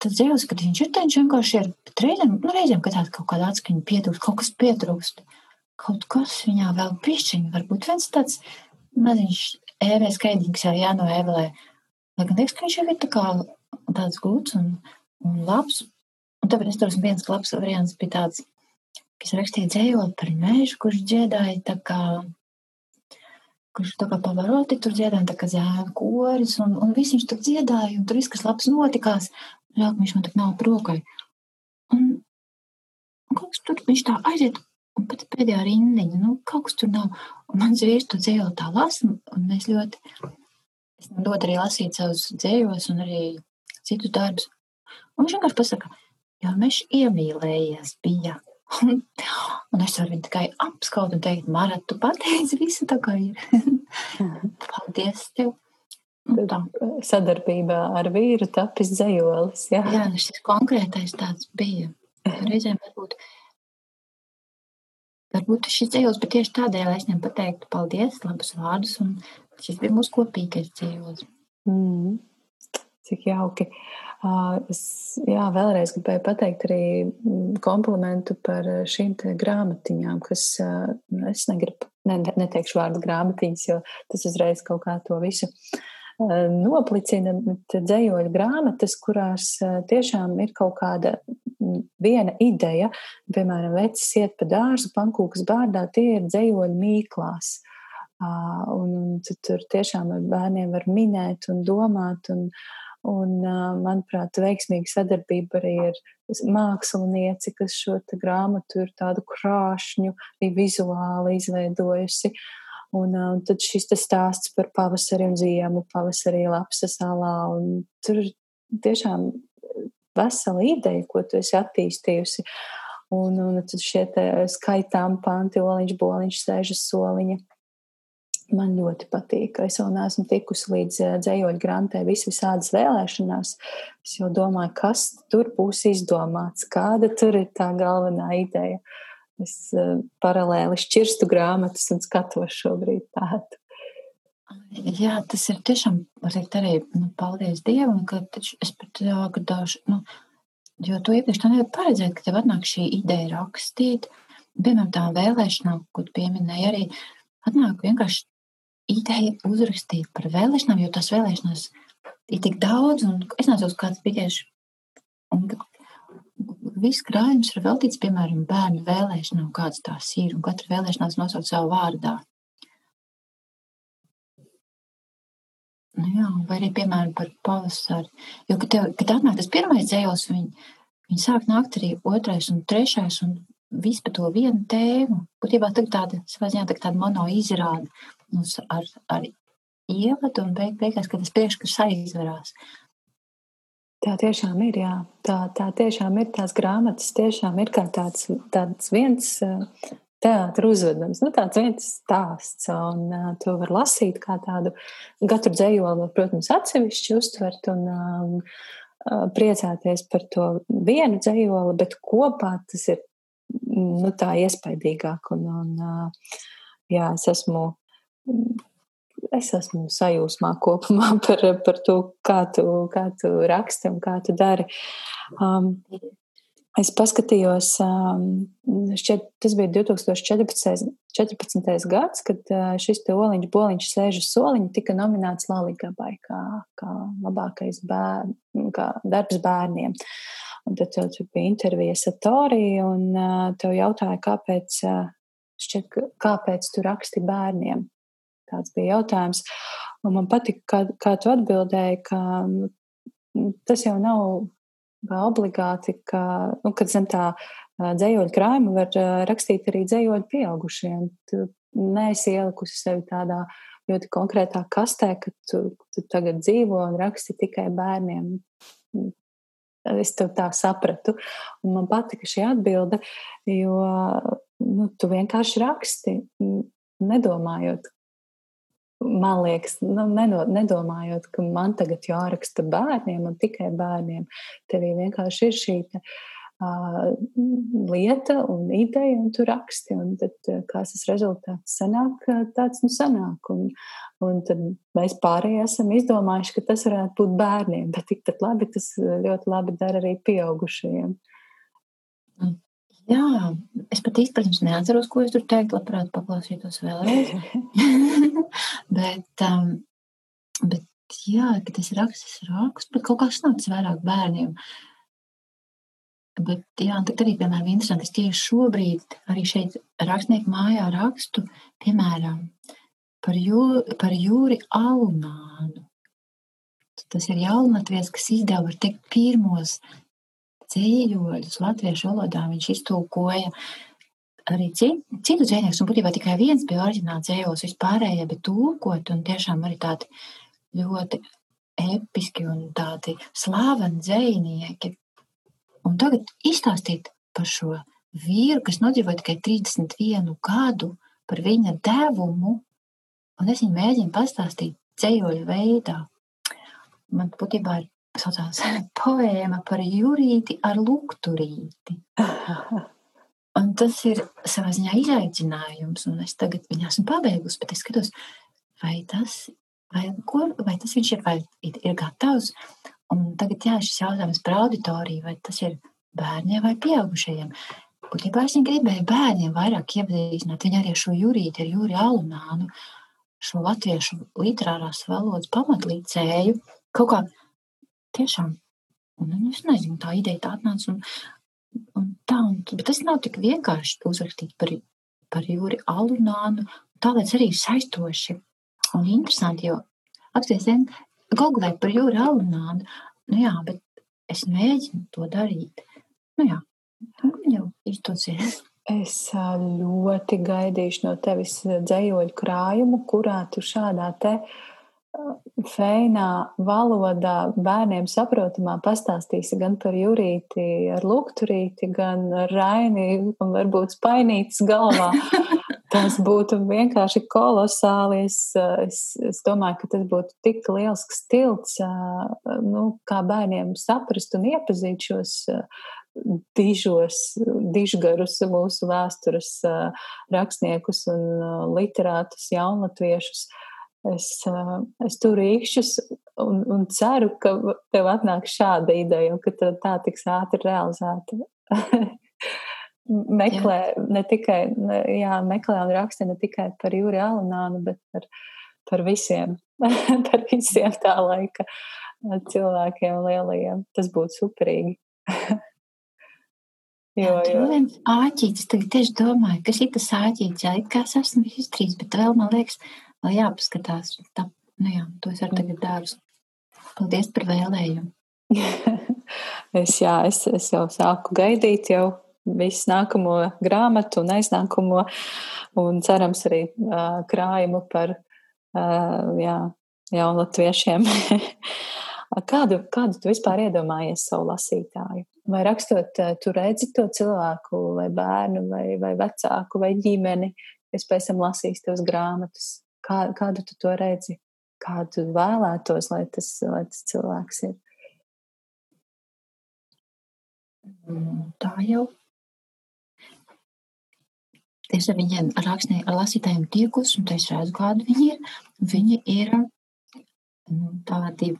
tas dzējos, kad viņš ir, viņš vienkārši ir, bet reizēm, nu, reizēm, kad tāda kaut kāda atskaņa pietrūkst, kaut kas pietrūkst, kaut kas viņā vēl pišķiņ, varbūt viens tāds maziņš ēvē skaidrīgs jau jānoēvelē. No Lai gan liekas, ka viņš jau ir tā kā tāds gluds un, un labs. Un tāpēc tur viens labs variants bija tāds, kas rakstīja dzējot par mežu, kurš dziedāja tā kā, kurš tā kā pavaroti tur dziedāja, tā kā zēna koris, un, un viss viņš tur dziedāja, un tur viss, kas labs notikās, ka viņš man tik nav prokai. Un, un kaut kas tur viņš tā aiziet, un pat pēdējā rindiņa, nu, kaut kas tur nav. Un mans vīrs to dzējot tā lasa, un mēs ļoti Es man dod arī lasīt savus dzējos un arī citus darbus. Un viņš vienkārši pasaka, jo mēs iemīlējies bija. un es varu viņu tikai apskaut un teikt, Mara, tu pateici visu tā kā ir. <laughs> Paldies tev. Sadarbībā ar vīru tapis dzējolis. Jā, jā nu šis konkrētais tāds bija. <laughs> Reizēm varbūt, varbūt šis dzējos, bet tieši tādēļ es viņam pateiktu paldies, labus vārdus un Šis bija mūsu kopīgais dzīvos. Mm. Cik jauki. Es jā, vēlreiz gribēju pateikt arī mm, komplimentu par šīm grāmatiņām, kas es negribu, ne, neteikšu vārdu grāmatiņas, jo tas uzreiz kaut kā to visu noplicina. Dzējoļu grāmatas, kurās tiešām ir kaut kāda mm, viena ideja, piemēram, vecis iet pa dārzu, pankūkas bārdā, tie ir dzējoļu mīklās. Un, un tur tiešām ar bērniem var minēt un domāt. Un, un, manuprāt, veiksmīga sadarbība arī ir mākslinieci, kas šo grāmatu ir tādu krāšņu, arī vizuāli izveidojusi. Un, un tad šis stāsts par pavasari un ziemu, pavasarī lapsa salā. Tur tiešām vesela ideja, ko tu esi attīstījusi. Un, un tad šie skaitām panti, oliņš, boliņš, sēžas soliņa. Man ļoti patīk. Es vēl neesmu tikusi līdz eh, dzējoļu grāmatai, visas visādas vēlēšanās. Es jau domāju, kas tur būs izdomāts, kāda tur ir tā galvenā ideja. Es uh, paralēli šķirstu grāmatas un skatos šobrīd tādu. Jā, tas ir tiešām, var teikt, arī nu, paldies Dievam, ka es pat gādāšu, nu, jo to iepriekš tā nevar paredzēt, ka tev atnāk šī ideja rakstīt. Piemēram, tā vēlēšanā, ko tu pieminēji, arī atnāk vienkārši ideja uzrakstīt par vēlēšanām, jo tās vēlēšanas ir tik daudz, un es nezinu, kāds bija tieši. Un viss krājums ir veltīts, piemēram, bērnu vēlēšanām, kādas tās ir, un katra vēlēšanās nosauc savu vārdā. Nu jā, vai arī, piemēram, par pavasari. Jo, kad, tev, kad atnāk tas pirmais dzējos, viņi, viņi sāk nākt arī otrais un trešais un viss par to vienu tēmu. Būtībā tā tāda, savā ziņā, tā tāda mono izrāda mums ar, ar ievadu un beig, beigās, kad tas priekškars aizverās. Tā tiešām ir, jā. Tā, tā tiešām ir tās grāmatas, tiešām ir kā tāds, tāds viens teātris uzvedams, nu, tāds viens stāsts. Un uh, to var lasīt kā tādu katru dzējoli, protams, atsevišķi uztvert un um, uh, priecāties par to vienu dzējoli, bet kopā tas ir nu, tā iespaidīgāk. Un, un, uh, jā, es esmu. Es esmu sajūsmā kopumā <laughs> par, par to, kā tu, kā tu raksti un kā tu dari. Um, Es paskatījos, šķiet, tas bija 2014. 14. gads, kad šis te oliņš, boliņš, sēžu soliņš tika nominēts Laligabai kā, kā labākais bēr, kā darbs bērniem. Un tad tev tur bija intervija Satori, un tev jautāja, kāpēc, šķiet, kāpēc tu raksti bērniem. Tāds bija jautājums. Un man patika, kā, kā tu atbildēji, ka nu, tas jau nav obligāti, ka, nu, kad zem tā dzējoļu krājuma var rakstīt arī dzējoļu pieaugušiem. Tu neesi ielikusi sevi tādā ļoti konkrētā kastē, ka tu, tu tagad dzīvo un raksti tikai bērniem. Es tev tā sapratu, un man patika šī atbilde, jo nu, tu vienkārši raksti, nedomājot, man liekas, nu, neno, nedomājot, ka man tagad jāraksta bērniem un tikai bērniem. Tevī vienkārši ir šī te, uh, lieta un ideja, un tu raksti. Un tad, kāds tas rezultāts sanāk, tāds nu sanāk. Un, un tad mēs pārējie esam izdomājuši, ka tas varētu būt bērniem, bet tikpat labi tas ļoti labi dara arī pieaugušajiem. Jā, es pat protams, neatceros, ko es tur teiktu. Labprāt, paklausītos vēlreiz. <laughs> bet, um, bet, jā, ka tas raksts, tas raksts, bet kaut kā sanāks vairāk bērniem. Bet, jā, tad arī, piemēram, interesanti, es tieši šobrīd arī šeit rakstnieku mājā rakstu, piemēram, par, jū, par Jūri Alunānu. Tas ir jaunatvies, kas izdeva, var teikt, pirmos dzīvoļus latviešu valodā viņš iztulkoja arī citu, dzēniekus, un būtībā tikai viens bija oriģināls dzējos, vispārējie bija tulkot, un tiešām arī tādi ļoti episki un tādi slāveni dzējnieki. Un tagad izstāstīt par šo vīru, kas nodzīvoja tikai 31 gadu, par viņa devumu, un es viņu mēģinu pastāstīt dzējoļu veidā. Man būtībā ir saucās <laughs> poēma par jūrīti ar lukturīti. <laughs> Un tas ir savā ziņā izaicinājums, un es tagad viņu esmu pabeigusi, bet es skatos, vai tas, vai, ko, vai tas viņš ir, vai ir, gatavs. Un tagad jā, šis jautājums par auditoriju, vai tas ir bērniem vai pieaugušajiem. Būtībā es gribēju bērniem vairāk iepazīstināt viņu arī šo jūrīti, ar jūri alunānu, šo latviešu literārās valodas pamatlīdzēju. Kaut kā tiešām, un nu, es nezinu, tā ideja tā atnāca. Un, un tā, un, bet tas nav tik vienkārši uzrakstīt par, par Jūri Alunānu, tāpēc arī saistoši un interesanti, jo apsties googlēt par Jūri Alunānu, nu jā, bet es mēģinu to darīt. Nu jā, jau izdosies. Es ļoti gaidīšu no tevis dzējoļu krājumu, kurā tu šādā te uh, feinā valodā bērniem saprotamā pastāstīsi gan par Jurīti ar lukturīti, gan Raini un varbūt spainītas galvā. <laughs> Tas būtu vienkārši kolosāli. Es, es, es domāju, ka tas būtu tik liels stilts, nu, kā bērniem saprast un iepazīt šos dižos, dižgarus mūsu vēstures rakstniekus un literātus jaunlatviešus. Es, es turu īkšķus un, un ceru, ka tev atnāk šāda ideja un ka tā tiks ātri realizēta. <laughs> meklē jā. ne tikai, jā, meklē un raksta ne tikai par Jūri Alunānu, bet par, par visiem, <laughs> par visiem tā laika cilvēkiem lielajiem. Tas būtu superīgi. <laughs> jo, jo. āķītis, tagad tieši domāju, kas ir tas āķītis, jā, it kā es esmu izdarījis, bet vēl man liekas, vēl jāpaskatās. Tā Nu jā, to es arī tagad daru. Paldies par vēlējumu. <laughs> es, jā, es, es jau sāku gaidīt jau visu nākamo grāmatu un aiznākamo, un cerams arī uh, krājumu par uh, jā, jaunlatviešiem. <laughs> kādu, kādu tu vispār iedomājies savu lasītāju? Vai rakstot, tu redzi to cilvēku, vai bērnu, vai, vai vecāku, vai ģimeni, kas pēc tam lasīs tavas grāmatas? Kā, kādu tu to redzi? Kādu vēlētos, lai tas, lai tas cilvēks ir? Mm, tā jau Es ar viņiem, ar, rakstnie, ar lasītājiem tiekus, un es redzu, kādi viņi ir. Viņi ir nu, tādi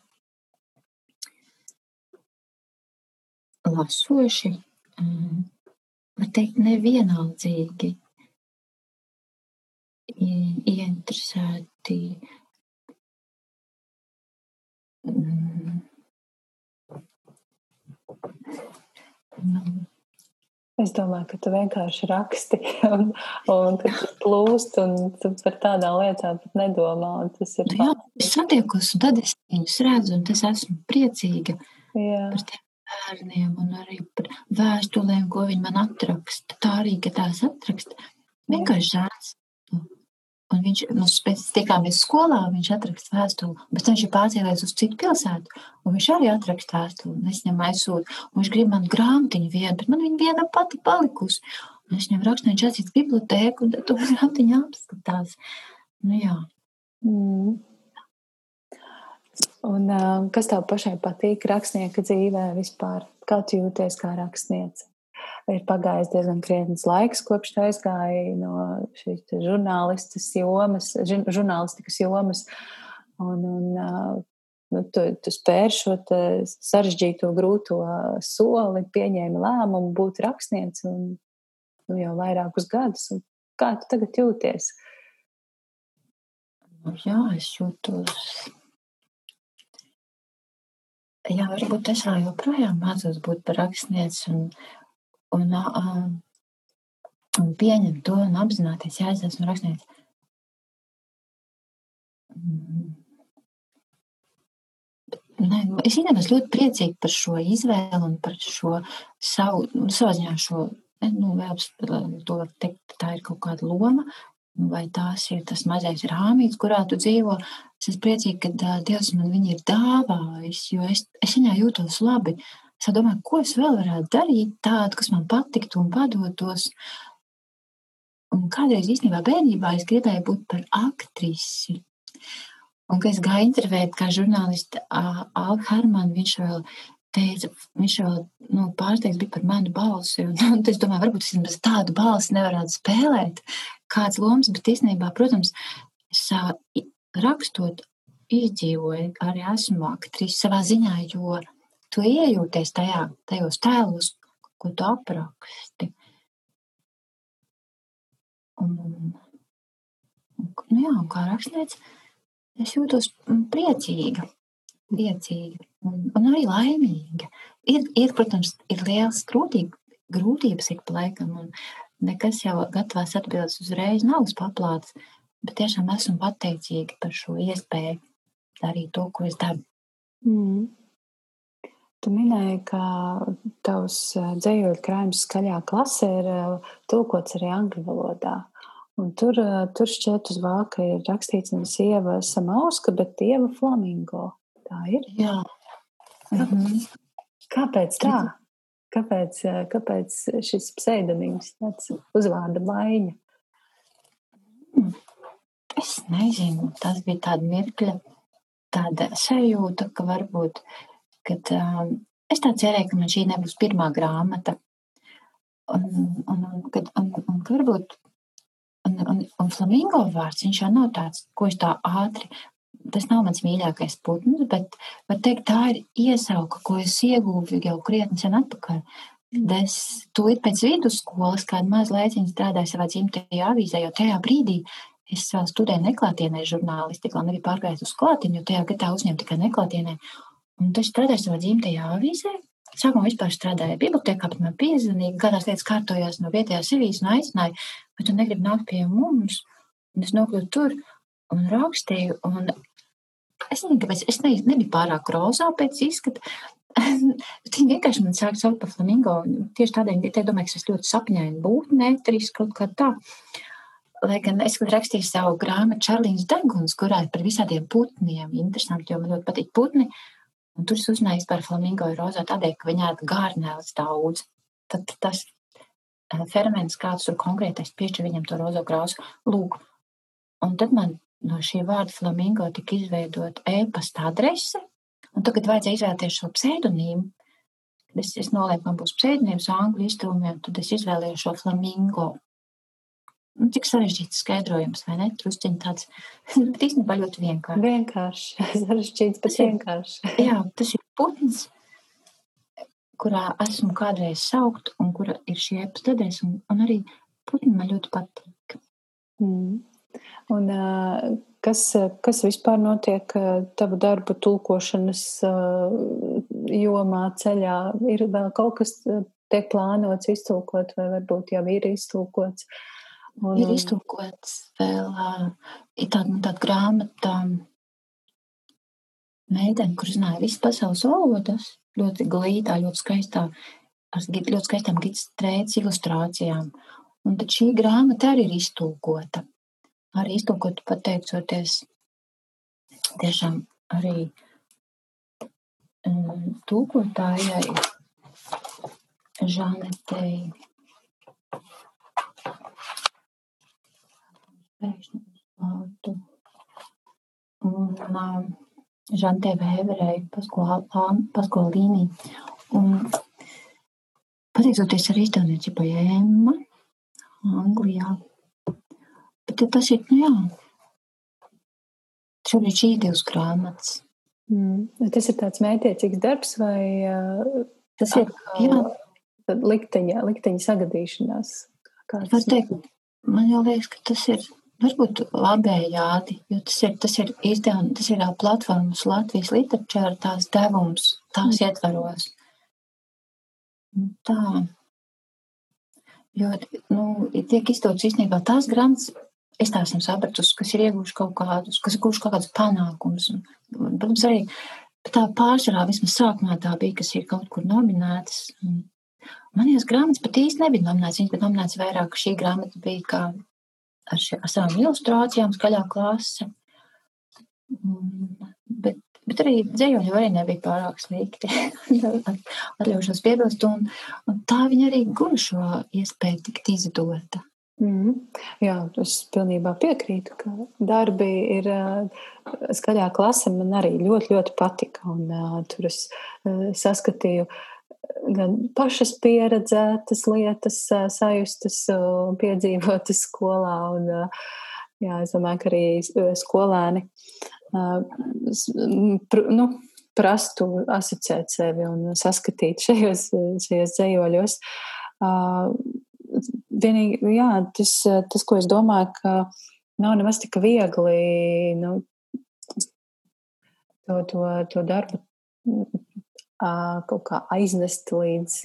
lasoši, var teikt, nevienaldzīgi ieinteresēti. Nu, Es domāju, ka tu vienkārši raksti <laughs> un, un tu plūst, un tu par tādām lietām pat nedomā. Tas ir. Nu jā, es satiekos, un tad es viņus redzu, un es esmu priecīga jā. par tiem bērniem, un arī par vēstulēm, ko viņi man atraksta. Tā arī, ka tās atraksta, vienkārši žēls. Un viņš mums pēc tikāmies skolā, viņš atraksta vēstuli, bet viņš ir pārcēlies uz citu pilsētu, viņš arī atraksta vēstuli, un es viņam aizsūtu, viņš grib man grāmatiņu vienu, bet man viņa viena pati palikusi. Un es viņam rakstu, viņš aiziet bibliotēku, un tad to grāmatiņu apskatās. Nu jā. Mm. Un kas tev pašai patīk rakstnieka dzīvē vispār? Kā tu jūties kā rakstniece? Ir pagājis diezgan krietnes laiks, kopš tā aizgāja no šīs žurnālistikas jomas, žurnālistikas jomas. Un, un, nu, tu, tu spēr šo sarežģīto, grūto soli, pieņēmi lēmumu būt rakstnieks un nu, jau vairākus gadus. Un kā tu tagad jūties? Nu, jā, es jūtos. Jā, varbūt es joprojām mācos būt par rakstnieci. Un, un, uh, un pieņemt to un apzināties, ja es esmu rakstnieks. Ne, es īstenībā esmu ļoti priecīga par šo izvēli un par šo savu, nu, savā ziņā šo, nu, vēl to teikt, tā ir kaut kāda loma, vai tās ir tas mazais rāmīts, kurā tu dzīvo. Es esmu priecīga, ka Dievs man viņu ir dāvājis, jo es, es viņā jūtos labi. Uh, Es domāju, ko es vēl varētu darīt tādu, kas man patiktu un padotos. Un kādreiz īstenībā bērnībā es gribēju būt par aktrisi. Un, kad es gāju intervēt kā žurnālisti Alka Harmanu, viņš vēl teica, viņš vēl nu, pārsteigts bija par manu balsi. Un, un es domāju, varbūt es bez tādu balsi nevarētu spēlēt kāds lomas, bet īstenībā, protams, es rakstot izdzīvoju, arī esmu aktrise savā ziņā, jo tu iejūties tajā, tajos tēlos, ko tu apraksti. Un, nu jā, un kā rakstniece, es jūtos priecīga, priecīga un, un arī laimīga. Ir, ir, protams, ir liels grūtība, grūtības ik pa laikam, un nekas jau gatavās atbildes uzreiz nav uz paplātes, bet tiešām esmu pateicīga par šo iespēju darīt to, ko es daru. Mm. Tu minēji, ka tavs dzējoļu krājums skaļā klasē ir tulkots arī angļu valodā. Un tur, tur šķiet uz vāka ir rakstīts nevis Ieva Samauska, bet Ieva Flamingo. Tā ir? Jā. Mhm. Kāpēc tā? Kāpēc, kāpēc šis pseidonīms, tāds uzvārda maiņa? Es nezinu, tas bija tāda mirkļa, tāda sajūta, ka varbūt kad um, es tā cerēju, ka man šī nebūs pirmā grāmata. Un, un, un, kad, un, un varbūt un, un, un flamingo vārds, viņš jau nav tāds, ko es tā ātri, tas nav mans mīļākais putns, bet var teikt, tā ir iesauka, ko es ieguvu jau krietni sen atpakaļ. Es tūlīt pēc vidusskolas kādu mazu laiciņu strādāju savā dzimtajā avīzē, jo tajā brīdī es vēl studēju neklātienē žurnālistiku, vēl nebiju pārgājis uz klātienu, jo tajā gadā uzņēmu tikai neklātienē. Un tas strādāja savā dzimtajā avīzē. Sākumā vispār strādāja bibliotekā, bet man piezvanīja, kādās lietas kārtojās no vietējās avīzes un aicināja, vai tu negribi nākt pie mums. Un es nokļuvu tur un rakstīju. Un es nezinu, kāpēc es ne, nebiju pārāk rozā pēc izskata. <laughs> Viņi vienkārši man sāk saukt par flamingo. Tieši tādēļ, ka domāju, ka es ļoti sapņēju būtni, netriski kaut kā tā. Lai gan es rakstīju savu grāmatu Čārlīnas Deguns, kurā ir par visādiem putniem. Interesanti, jo man ļoti patīk putni. Un tur es uzzināju par flamingo rozā tādēļ, ka viņā ir gārnēlis daudz. Tad tas eh, ferments, kāds tur konkrētais piešķir viņam to rozo krāsu, lūk. Un tad man no šī vārda flamingo tika izveidot e-pasta adrese, un tagad vajadzēja izvēlēties šo pseidonīmu. Es, es nolēmu, man būs pseidonīms angļu izdevumiem, tad es izvēlējos šo flamingo. Nu, cik sarežģīts skaidrojums, vai ne? Trusciņi tāds, <laughs> bet īstenībā ļoti vienkārši. Vienkārši, <laughs> sarežģīts, bet vienkārši. <laughs> Jā, tas ir putns, kurā esmu kādreiz saukt, un kura ir šī epistadēs, un, un arī putni man ļoti patīk. Mm. Un, kas, kas vispār notiek tavu darbu tulkošanas jomā, ceļā? Ir vēl kaut kas tiek plānots iztulkot, vai varbūt jau ir iztulkots? Un, ir iztulkots vēl tāda, tāda grāmata meitene, kur zināja visas pasaules valodas, ļoti glītā, ļoti skaistā, ar ļoti skaistām gitas trētas ilustrācijām. Un tad šī grāmata arī ir iztulkota arī iztulkot pateicoties tiešām arī um, tūkotājai Žanetei. Pēkšņi un um, Žantē Vēverei Paskolīnī. Un pateicoties arī izdevniecībai Emma Anglijā, Bet tas ir, nu jā, šobrīd šī ir divas grāmatas. Mm. Tas ir tāds mētiecīgs darbs vai tas ir, jā. likteņa, likteņa sagadīšanās? Kāds? Var teikt, man jau liekas, ka tas ir varbūt labējādi, jo tas ir, tas ir izdevums, tas ir platformas Latvijas literatūra, tās devums, tās mm. ietvaros. Tā. Jo, nu, tiek izdots īstenībā tās grāmatas, es tā esmu sapratusi, kas ir ieguvuši kaut kādus, kas ir guvuši kaut kādus panākumus. Protams, arī tā pārsvarā vismaz sākumā tā bija, kas ir kaut kur nominētas. Manijas grāmatas pat īsti nebija nominētas, viņas bija nominētas vairāk, šī grāmata bija kā ar, šie, ar savām ilustrācijām, skaļā klase. Bet, bet arī dzējoņi arī nebija pārāk slikti. <laughs> Atļaušos piebilst, un, un tā viņa arī guva šo iespēju tikt izdota. Mm. Jā, es pilnībā piekrītu, ka darbi ir skaļā klase. Man arī ļoti, ļoti patika. Un, uh, tur es uh, saskatīju gan pašas pieredzētas lietas, sajustas un piedzīvotas skolā. Un, jā, es domāju, ka arī skolēni nu, prastu asociēt sevi un saskatīt šajos, šajos dzējoļos. Vienīgi, jā, tas, tas, ko es domāju, ka nav nemaz tik viegli nu, to, to, to darbu kaut kā aiznest līdz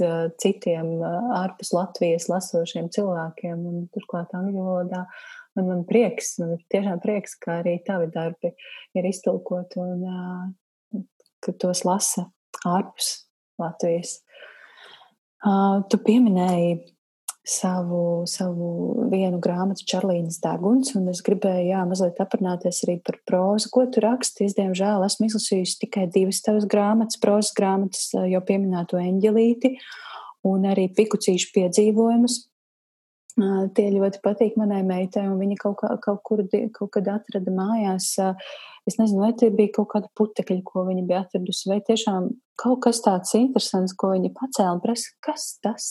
citiem ārpus Latvijas lasošiem cilvēkiem, un turklāt angļu valodā. Man, man prieks, man ir tiešām prieks, ka arī tavi darbi ir iztulkoti un ka tos lasa ārpus Latvijas. Tu pieminēji savu, savu vienu grāmatu, Čarlīnas Deguns, un es gribēju, jā, mazliet aprunāties arī par prózu. Ko tu raksti? Es, diemžēl, esmu izlasījusi tikai divas tavas grāmatas, prózas grāmatas, jau pieminēto eņģelīti un arī pikucīšu piedzīvojumus. Tie ļoti patīk manai meitai, un viņa kaut, kā, kaut kur kaut kad atrada mājās. Es nezinu, vai tie bija kaut kāda putekļa, ko viņa bija atradusi, vai tiešām kaut kas tāds interesants, ko viņa pacēla un prasa, kas tas?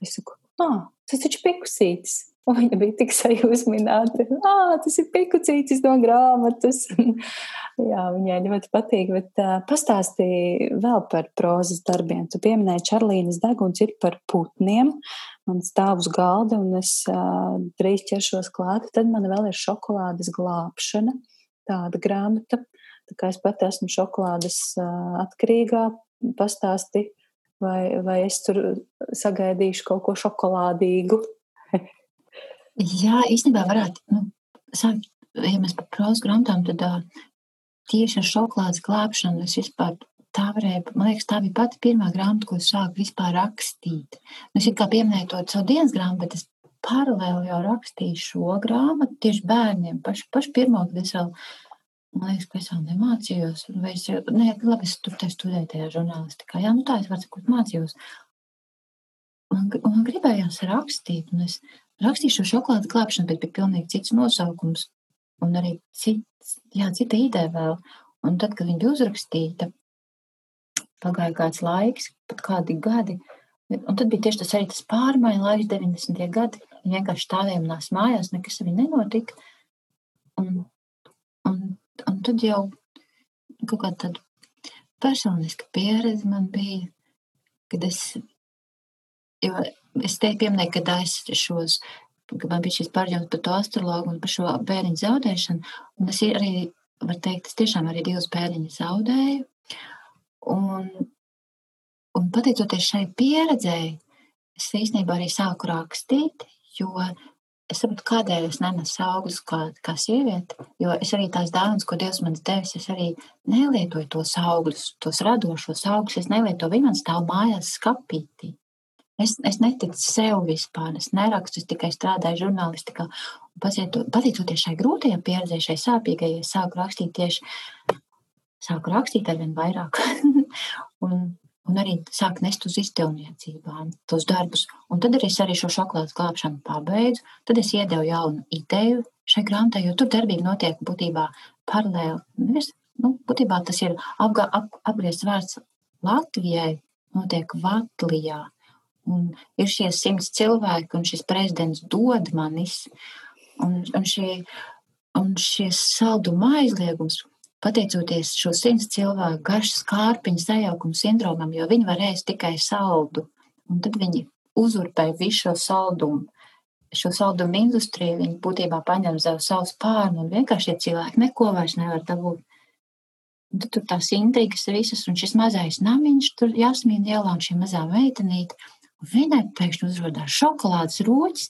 Es saku, ah, tas taču pikusītis. Un viņa bija tik sajūsmināta. Ah, tas ir pikucītis no grāmatas. <laughs> Jā, viņai ļoti patīk. Bet uh, pastāstīja vēl par prozas darbiem. Tu pieminēji Čarlīnas deguns ir par putniem. Man stāv uz galda un es uh, drīz ķeršos klāt. Tad man vēl ir šokolādes glābšana. Tāda grāmata. Tā kā es pat esmu šokolādes uh, atkarīgā, pastāsti vai, vai es tur sagaidīšu kaut ko šokolādīgu. Jā, īstenībā varētu. Nu, sākt, ja mēs par prāzu grāmatām, tad tieši ar šokolādes glābšanu es vispār tā varēja, man liekas, tā bija pati pirmā grāmata, ko es sāku vispār rakstīt. Nu, es kā pieminēju to savu dienas grāmatu, bet es paralēli jau rakstīju šo grāmatu tieši bērniem. Paši, paši pirmo, kad es vēl, man liekas, ka es vēl nemācījos, vai es, ne, labi, es tur studēju tajā žurnālistikā, jā, nu tā es varu sakot mācījos. Man, man gribējās rakstīt, un es rakstīju šo šokolādes glābšanu, bet bija pilnīgi cits nosaukums, un arī cits, jā, cita ideja vēl. Un tad, kad viņa bija uzrakstīta, pagāja kāds laiks, pat kādi gadi, un tad bija tieši tas arī tas pārmaiņu laiks, 90. gadi, viņi vienkārši stāvēja manās mājās, nekas arī nenotika, un, un, un tad jau kaut kāda tāda personiska pieredze man bija, kad es, jo es te pieminēju, kad es šos, kad man bija šis pārģēmas par to astrologu un par šo bērniņu zaudēšanu, un es arī, var teikt, es tiešām arī divus bērniņus zaudēju, Un, un pateicoties šai pieredzēji, es īstenībā arī sāku rakstīt, jo es saprotu, kādēļ es nenesu augļus kā, kā sieviete. Jo es arī tās dāvanas, ko Dievs man devis, es arī nelietoju tos augļus, tos radošos augļus. Es nelietoju, viņi man stāv mājās skapītī. Es, es neticu sev vispār, es nerakstu, es tikai strādāju žurnālistikā. Pateicoties šai grūtajai pieredzei, šai sāpīgajai, sāku rakstīt tieši sāku rakstīt ar vien vairāk. <laughs> un, un arī sāku nest uz izdevniecībām tos darbus. Un tad es arī šo šokolādes glābšanu pabeidzu. Tad es iedevu jaunu ideju šai grāmatai, jo tur darbība notiek būtībā paralēli. Nevis, nu, būtībā tas ir apgā, ap, apgriezts vārds Latvijai, notiek Vatlijā. Un ir šie simts cilvēki, un šis prezidents dod manis. Un, un, šie, un šie salduma aizliegums, pateicoties šo simts cilvēku garšas kārpiņu sajaukumu sindromam, jo viņi var ēst tikai saldu. Un tad viņi uzurpē visu šo saldumu. Šo saldumu industriju viņi būtībā paņem uz savus pārnu un vienkārši šie cilvēki neko vairs nevar dabūt. Un tad tur tās intrigas visas, un šis mazais namiņš tur jāsmīna ielā, un šī mazā meitenīte, un viņai pēkšņi uzrodās šokolādes roķis,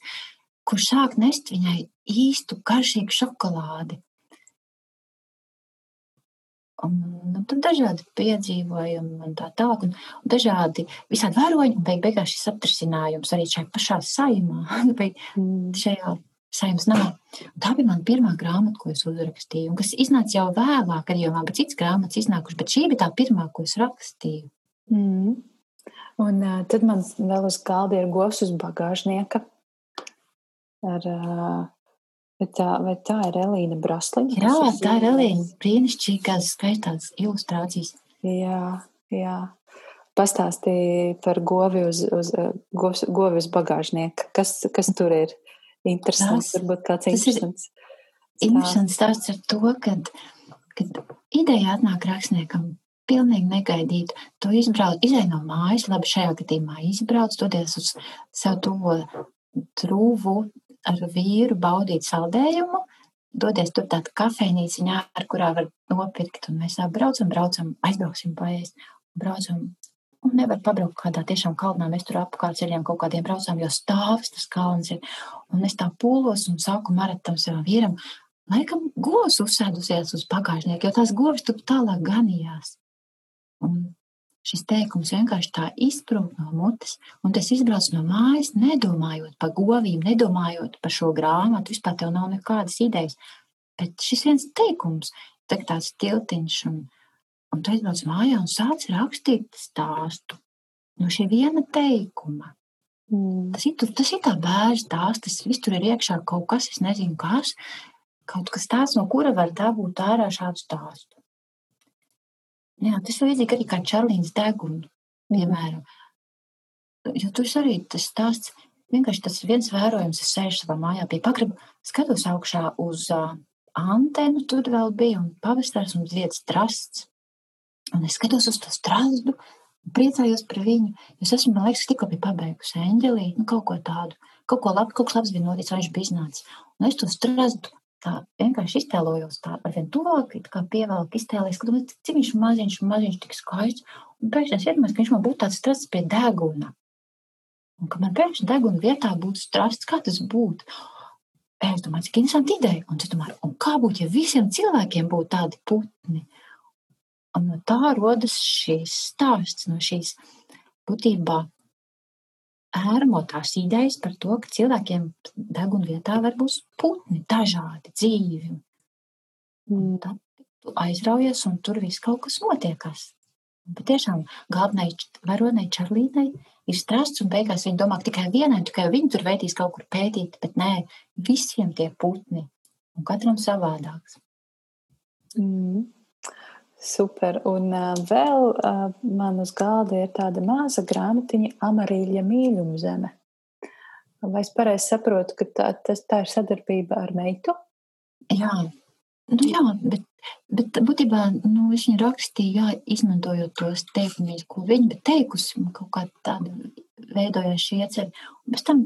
kurš sāk nest viņai īstu garšīgu šokolādi. Un, nu, tad dažādi piedzīvojumi un tā tālāk, un, un dažādi visādi vēroņi, un beig, beigās šis aptrisinājums arī šai pašā saimā, <laughs> vai mm. šajā saimnes namā. Un tā bija mana pirmā grāmata, ko es uzrakstīju, un kas iznāca jau vēlāk, arī jau man bija cits grāmatas iznākuši, bet šī bija tā pirmā, ko es rakstīju. Mm. Un uh, tad man vēl uz galda ir govs uz bagāžnieka ar uh, Bet tā, vai tā ir Elīna Brasliņa? Jā, tā ir Elīna. Brīnišķīgās, skaistās ilustrācijas. Jā, jā. Pastāstīja par govi uz, uz, govs, govi uz bagāžnieku. Kas, kas tur ir interesants? Tas, Varbūt kāds interesants. Interesants stāsts ar to, kad, kad ideja atnāk rakstniekam pilnīgi negaidīt. Tu izbrauc, izēj no mājas, labi šajā gadījumā izbrauc, dodies uz savu tuvo trūvu, ar vīru baudīt saldējumu, doties tur tāda kafejnīciņā, ar kurā var nopirkt, un mēs braucam, braucam, aizbrauksim paēst, braucam, un nevar pabraukt kādā tiešām kalnā, mēs tur apkārt ceļiem kaut kādiem braucām, jo stāvs tas kalns ir, un es tā pūlos un sāku marat tam savam vīram, laikam govs uzsēdusies uz pagāžnieku, jo tās govis tur tālāk ganījās. Un Šis teikums vienkārši tā izprūk no mutes, un tas izbrauc no mājas, nedomājot par govīm, nedomājot par šo grāmatu. Vispār tev nav nekādas idejas. Bet šis viens teikums, tāds tiltiņš, un, un tu aizbrauc mājā un sāc rakstīt stāstu no šī viena teikuma. Mm. Tas, ir, tas ir tā bērns stāsts, tas viss tur ir iekšā kaut kas, es nezinu, kas, kaut kas tāds, no kura var dabūt ārā šādu stāstu. Jā, tas ir līdzīgi arī kā Čārlīns degunu, piemēram. Jo tur arī tas stāsts, vienkārši tas viens vērojums, es sēžu savā mājā pie pagraba, skatos augšā uz uh, antenu, tur vēl bija, un pavasars un zieds trasts. Un es skatos uz to strāzdu, priecājos par viņu. Es esmu, man liekas, tikko biju pabeigusi eņģelī, nu, kaut ko tādu, kaut ko labi, kaut kas labs bija noticis, viņš bija iznācis. Un es to strāzdu tā vienkārši iztēlojos, tā ar vien tuvāk, kā pievelk, iztēlējos, ka domāju, cik viņš maziņš, maziņš, tik skaists. Un pēkšņi es iedomājos, ka viņš man būtu tāds strasts pie deguna. Un ka man pēkšņi deguna vietā būtu strasts, kā tas būtu. es domāju, cik interesanti ideja. Un es domāju, un kā būtu, ja visiem cilvēkiem būtu tādi putni? Un no tā rodas šīs stāsts, no šīs būtībā ērmotās idejas par to, ka cilvēkiem deguna vietā var būt putni, dažādi dzīvi. Un tad tu aizraujies, un tur viss kaut kas notiekas. Bet tiešām galvenai varonai Čarlīnai ir strasts, un beigās viņa domā, ka tikai vienai, tikai viņi tur veidīs kaut kur pētīt, bet nē, visiem tie putni, un katram savādāks. Mm. Super. Un uh, vēl uh, man uz galda ir tāda maza grāmatiņa Amarīļa mīļuma zeme. Vai es pareizi saprotu, ka tā, tas, tā ir sadarbība ar meitu? Jā, nu, jā bet, bet būtībā nu, viņa rakstīja, jā, izmantojot tos teikumus, ko viņa teikusi, kaut kā šie ieceļi. Un pēc tam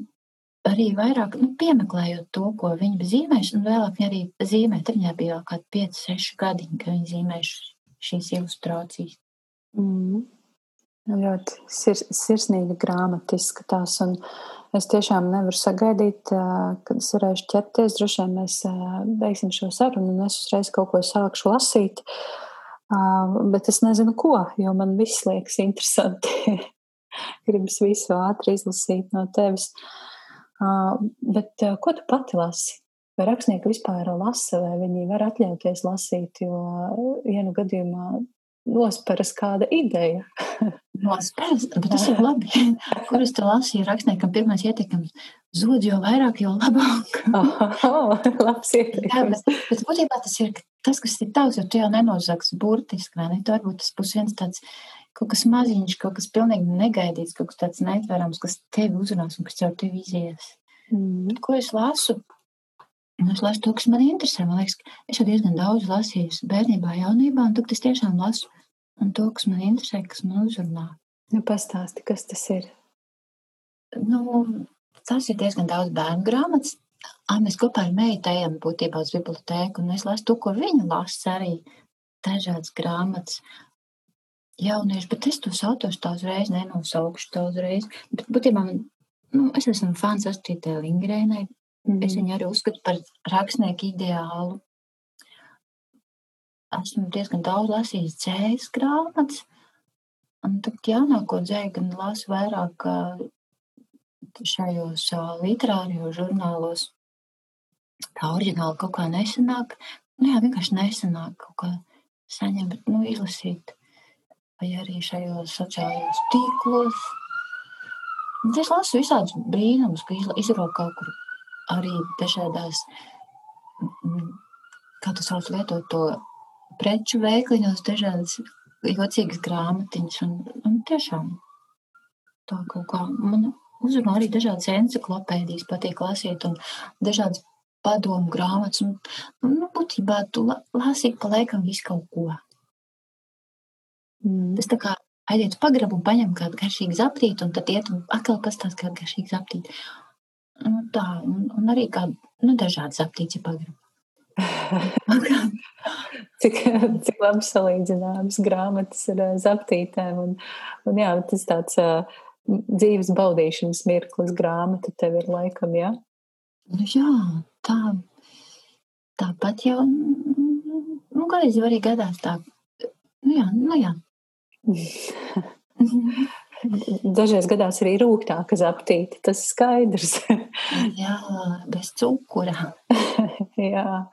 arī vairāk nu, piemeklējot to, ko viņa bija zīmējuši, un vēlāk viņa arī zīmē. Tad viņai bija vēl kādi 5, 6 gadi, kad viņa zīmējuši šīs ilustrācijas. Mm. Ļoti sir, sirsnīga grāmata izskatās. Es tiešām nevaru sagaidīt, kad es varēšu ķerties. Droši vien mēs beigsim šo sarunu, un es uzreiz kaut ko sākšu lasīt. Bet es nezinu, ko, jo man viss liekas interesanti. <laughs> Gribas visu ātri izlasīt no tevis. Bet ko tu pati lasi? Vai rakstnieki vispār lasa, vai viņi var atļauties lasīt, jo vienu gadījumā nosperas kāda ideja. <laughs> nosperas, bet tas ir labi. <laughs> Kur es te lasīju, rakstniekam pirmais ieteikums - zod jo vairāk, jo labāk. <laughs> oh, oh, labs ieteikums. Jā, bet, bet būtībā tas ir tas, kas ir tavs, jo tu jau nenozaks burtiski, ne? Tu varbūt tas būs viens tāds kaut kas maziņš, kaut kas pilnīgi negaidīts, kaut kas tāds neatverams, kas tevi uzrunās un kas caur tevi izies. Mm. Ko es lasu? Un es lasu to, kas man interesē. Man liekas, es jau diezgan daudz lasīju bērnībā, jaunībā, un tagad es tiešām lasu un to, kas man interesē, kas man uzrunā. Nu, pastāsti, kas tas ir? Nu, tas ir diezgan daudz bērnu grāmatas. À, mēs kopā ar meitu ejam būtībā uz bibliotēku, un es lasu to, ko viņa lasa arī dažādas grāmatas. Jaunieši, bet es tos autors tā uzreiz nenosaukšu tā uzreiz. Bet būtībā man, nu, es esmu fans Astridē Lingrēnai, Mm. Es viņu arī uzskatu par rakstnieku ideālu. Esmu diezgan daudz lasījis dzējas grāmatas, un tad jaunāko dzēju gan lasu vairāk šajos literārijos žurnālos. Tā oriģināli kaut kā nesanāk. Nu jā, vienkārši nesanāk kaut kā saņemt, nu, izlasīt. Vai arī šajos sociālajos tīklos. Es lasu visādus brīnumus, ka izraugu kaut kur arī dažādās, mm, kā tu sauc, lietot to preču veikliņos, dažādas jocīgas grāmatiņas. Un, un tiešām tā kaut kā man uzrunā arī dažādas encyklopēdijas, patīk lasīt un dažādas padomu grāmatas. Un, nu, būtībā tu lasīt pa laikam visu kaut ko. Mm. Tas tā kā aiziet pagrabu un paņem kādu garšīgu zaptīti, un tad iet un atkal pastāst kādu garšīgu zaptīti. Tā, un, un arī kā, nu, dažādas aptīķi pagraba. <laughs> cik, cik labi salīdzināmas grāmatas ar zaptītēm. Un, un jā, tas tāds uh, dzīves baudīšanas mirklis grāmata tev ir laikam, jā? Nu, jā, tā. Tāpat jau, nu, kādreiz jau arī gadās tā. Nu, jā, nu, jā. <laughs> Dažreiz gadās arī rūktāka zaptīte, tas skaidrs. <laughs> Jā, bez cukura. <laughs> Jā.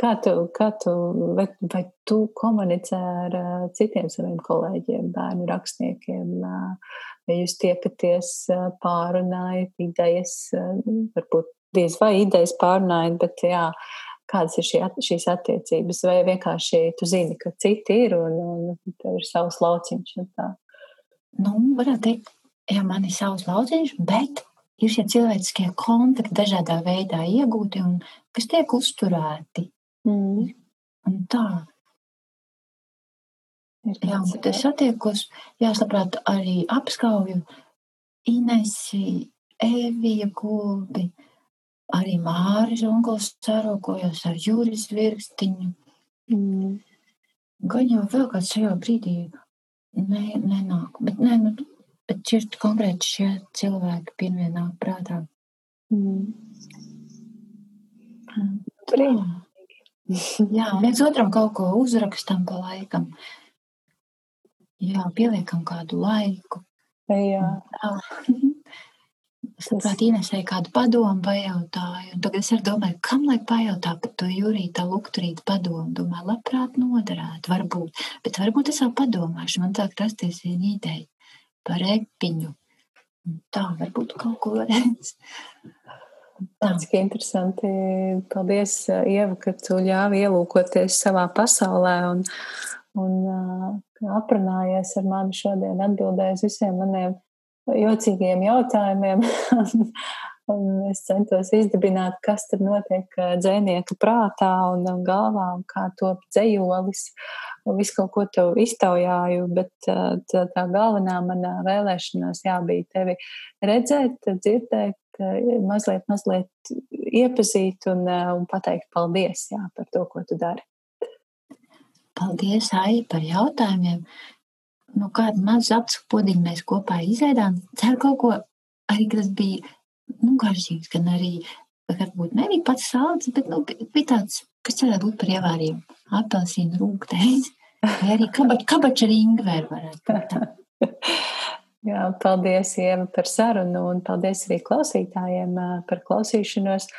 Kā tu, kā tu vai, vai tu komunicē ar citiem saviem kolēģiem, bērnu rakstniekiem? Vai jūs tiekaties, pārunājat idejas, varbūt diez vai idejas pārunājat, bet jā, kādas ir šie, šīs attiecības, vai vienkārši tu zini, ka citi ir un, un tev ir savs lauciņš un tā nu, varētu teikt, jā, man ir savs lauciņš, bet ir šie cilvēciskie kontakti dažādā veidā iegūti un kas tiek uzturēti. Mm. Un tā. Jā, bet es satiekos, jā, es labprāt arī apskauju Inesi, Evija Gulbi, arī Māris Unkls sarokojos ar Juris Virkstiņu. Mm. Gan jau vēl kāds šajā brīdī Nē, nenāk. Bet, nē, nu, bet šie konkrēti šie cilvēki pirmie nāk prātā. Mm. Brīnīgi. Jā, viens otram kaut ko uzrakstam pa laikam. Jā, pieliekam kādu laiku. Jā. Es saprotu, Inesai kādu padomu pajautāju. Un tagad es arī domāju, kam lai pajautā par to jūrītā lukturītu padomu. Domāju, labprāt noderētu, varbūt. Bet varbūt es vēl padomāšu. Man sāk rasties viena ideja par epiņu. Tā varbūt kaut ko varēs. Tāds ir interesanti. Paldies, Ieva, ka tu ļāvi ielūkoties savā pasaulē un, un aprunājies ar mani šodien, atbildējis visiem maniem jocīgiem jautājumiem. <laughs> un es centos izdibināt, kas tad notiek dzēnieka prātā un galvā un kā top dzējolis. Visu kaut ko tev iztaujāju, bet tā, tā galvenā manā vēlēšanās jā, bija tevi redzēt, dzirdēt, mazliet, mazliet iepazīt un, un pateikt paldies jā, par to, ko tu dari. Paldies, Aija, par jautājumiem. Nu, kādu mazu apziņu podiņu mēs kopā izēdām. Ceru kaut ko arī, kas bija nu, garšīgs, gan arī, varbūt nebija pats salds, bet nu, bija tāds, kas varētu būt par ievārījumu. Apelsīnu rūgteiz, vai arī kabač, kabača ar ingveru varētu būt. Jā, paldies, Ieva, par sarunu, un paldies arī klausītājiem par klausīšanos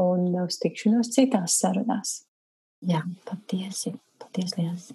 un uz tikšanos citās sarunās. Jā, patiesi. Paldies, Lielas!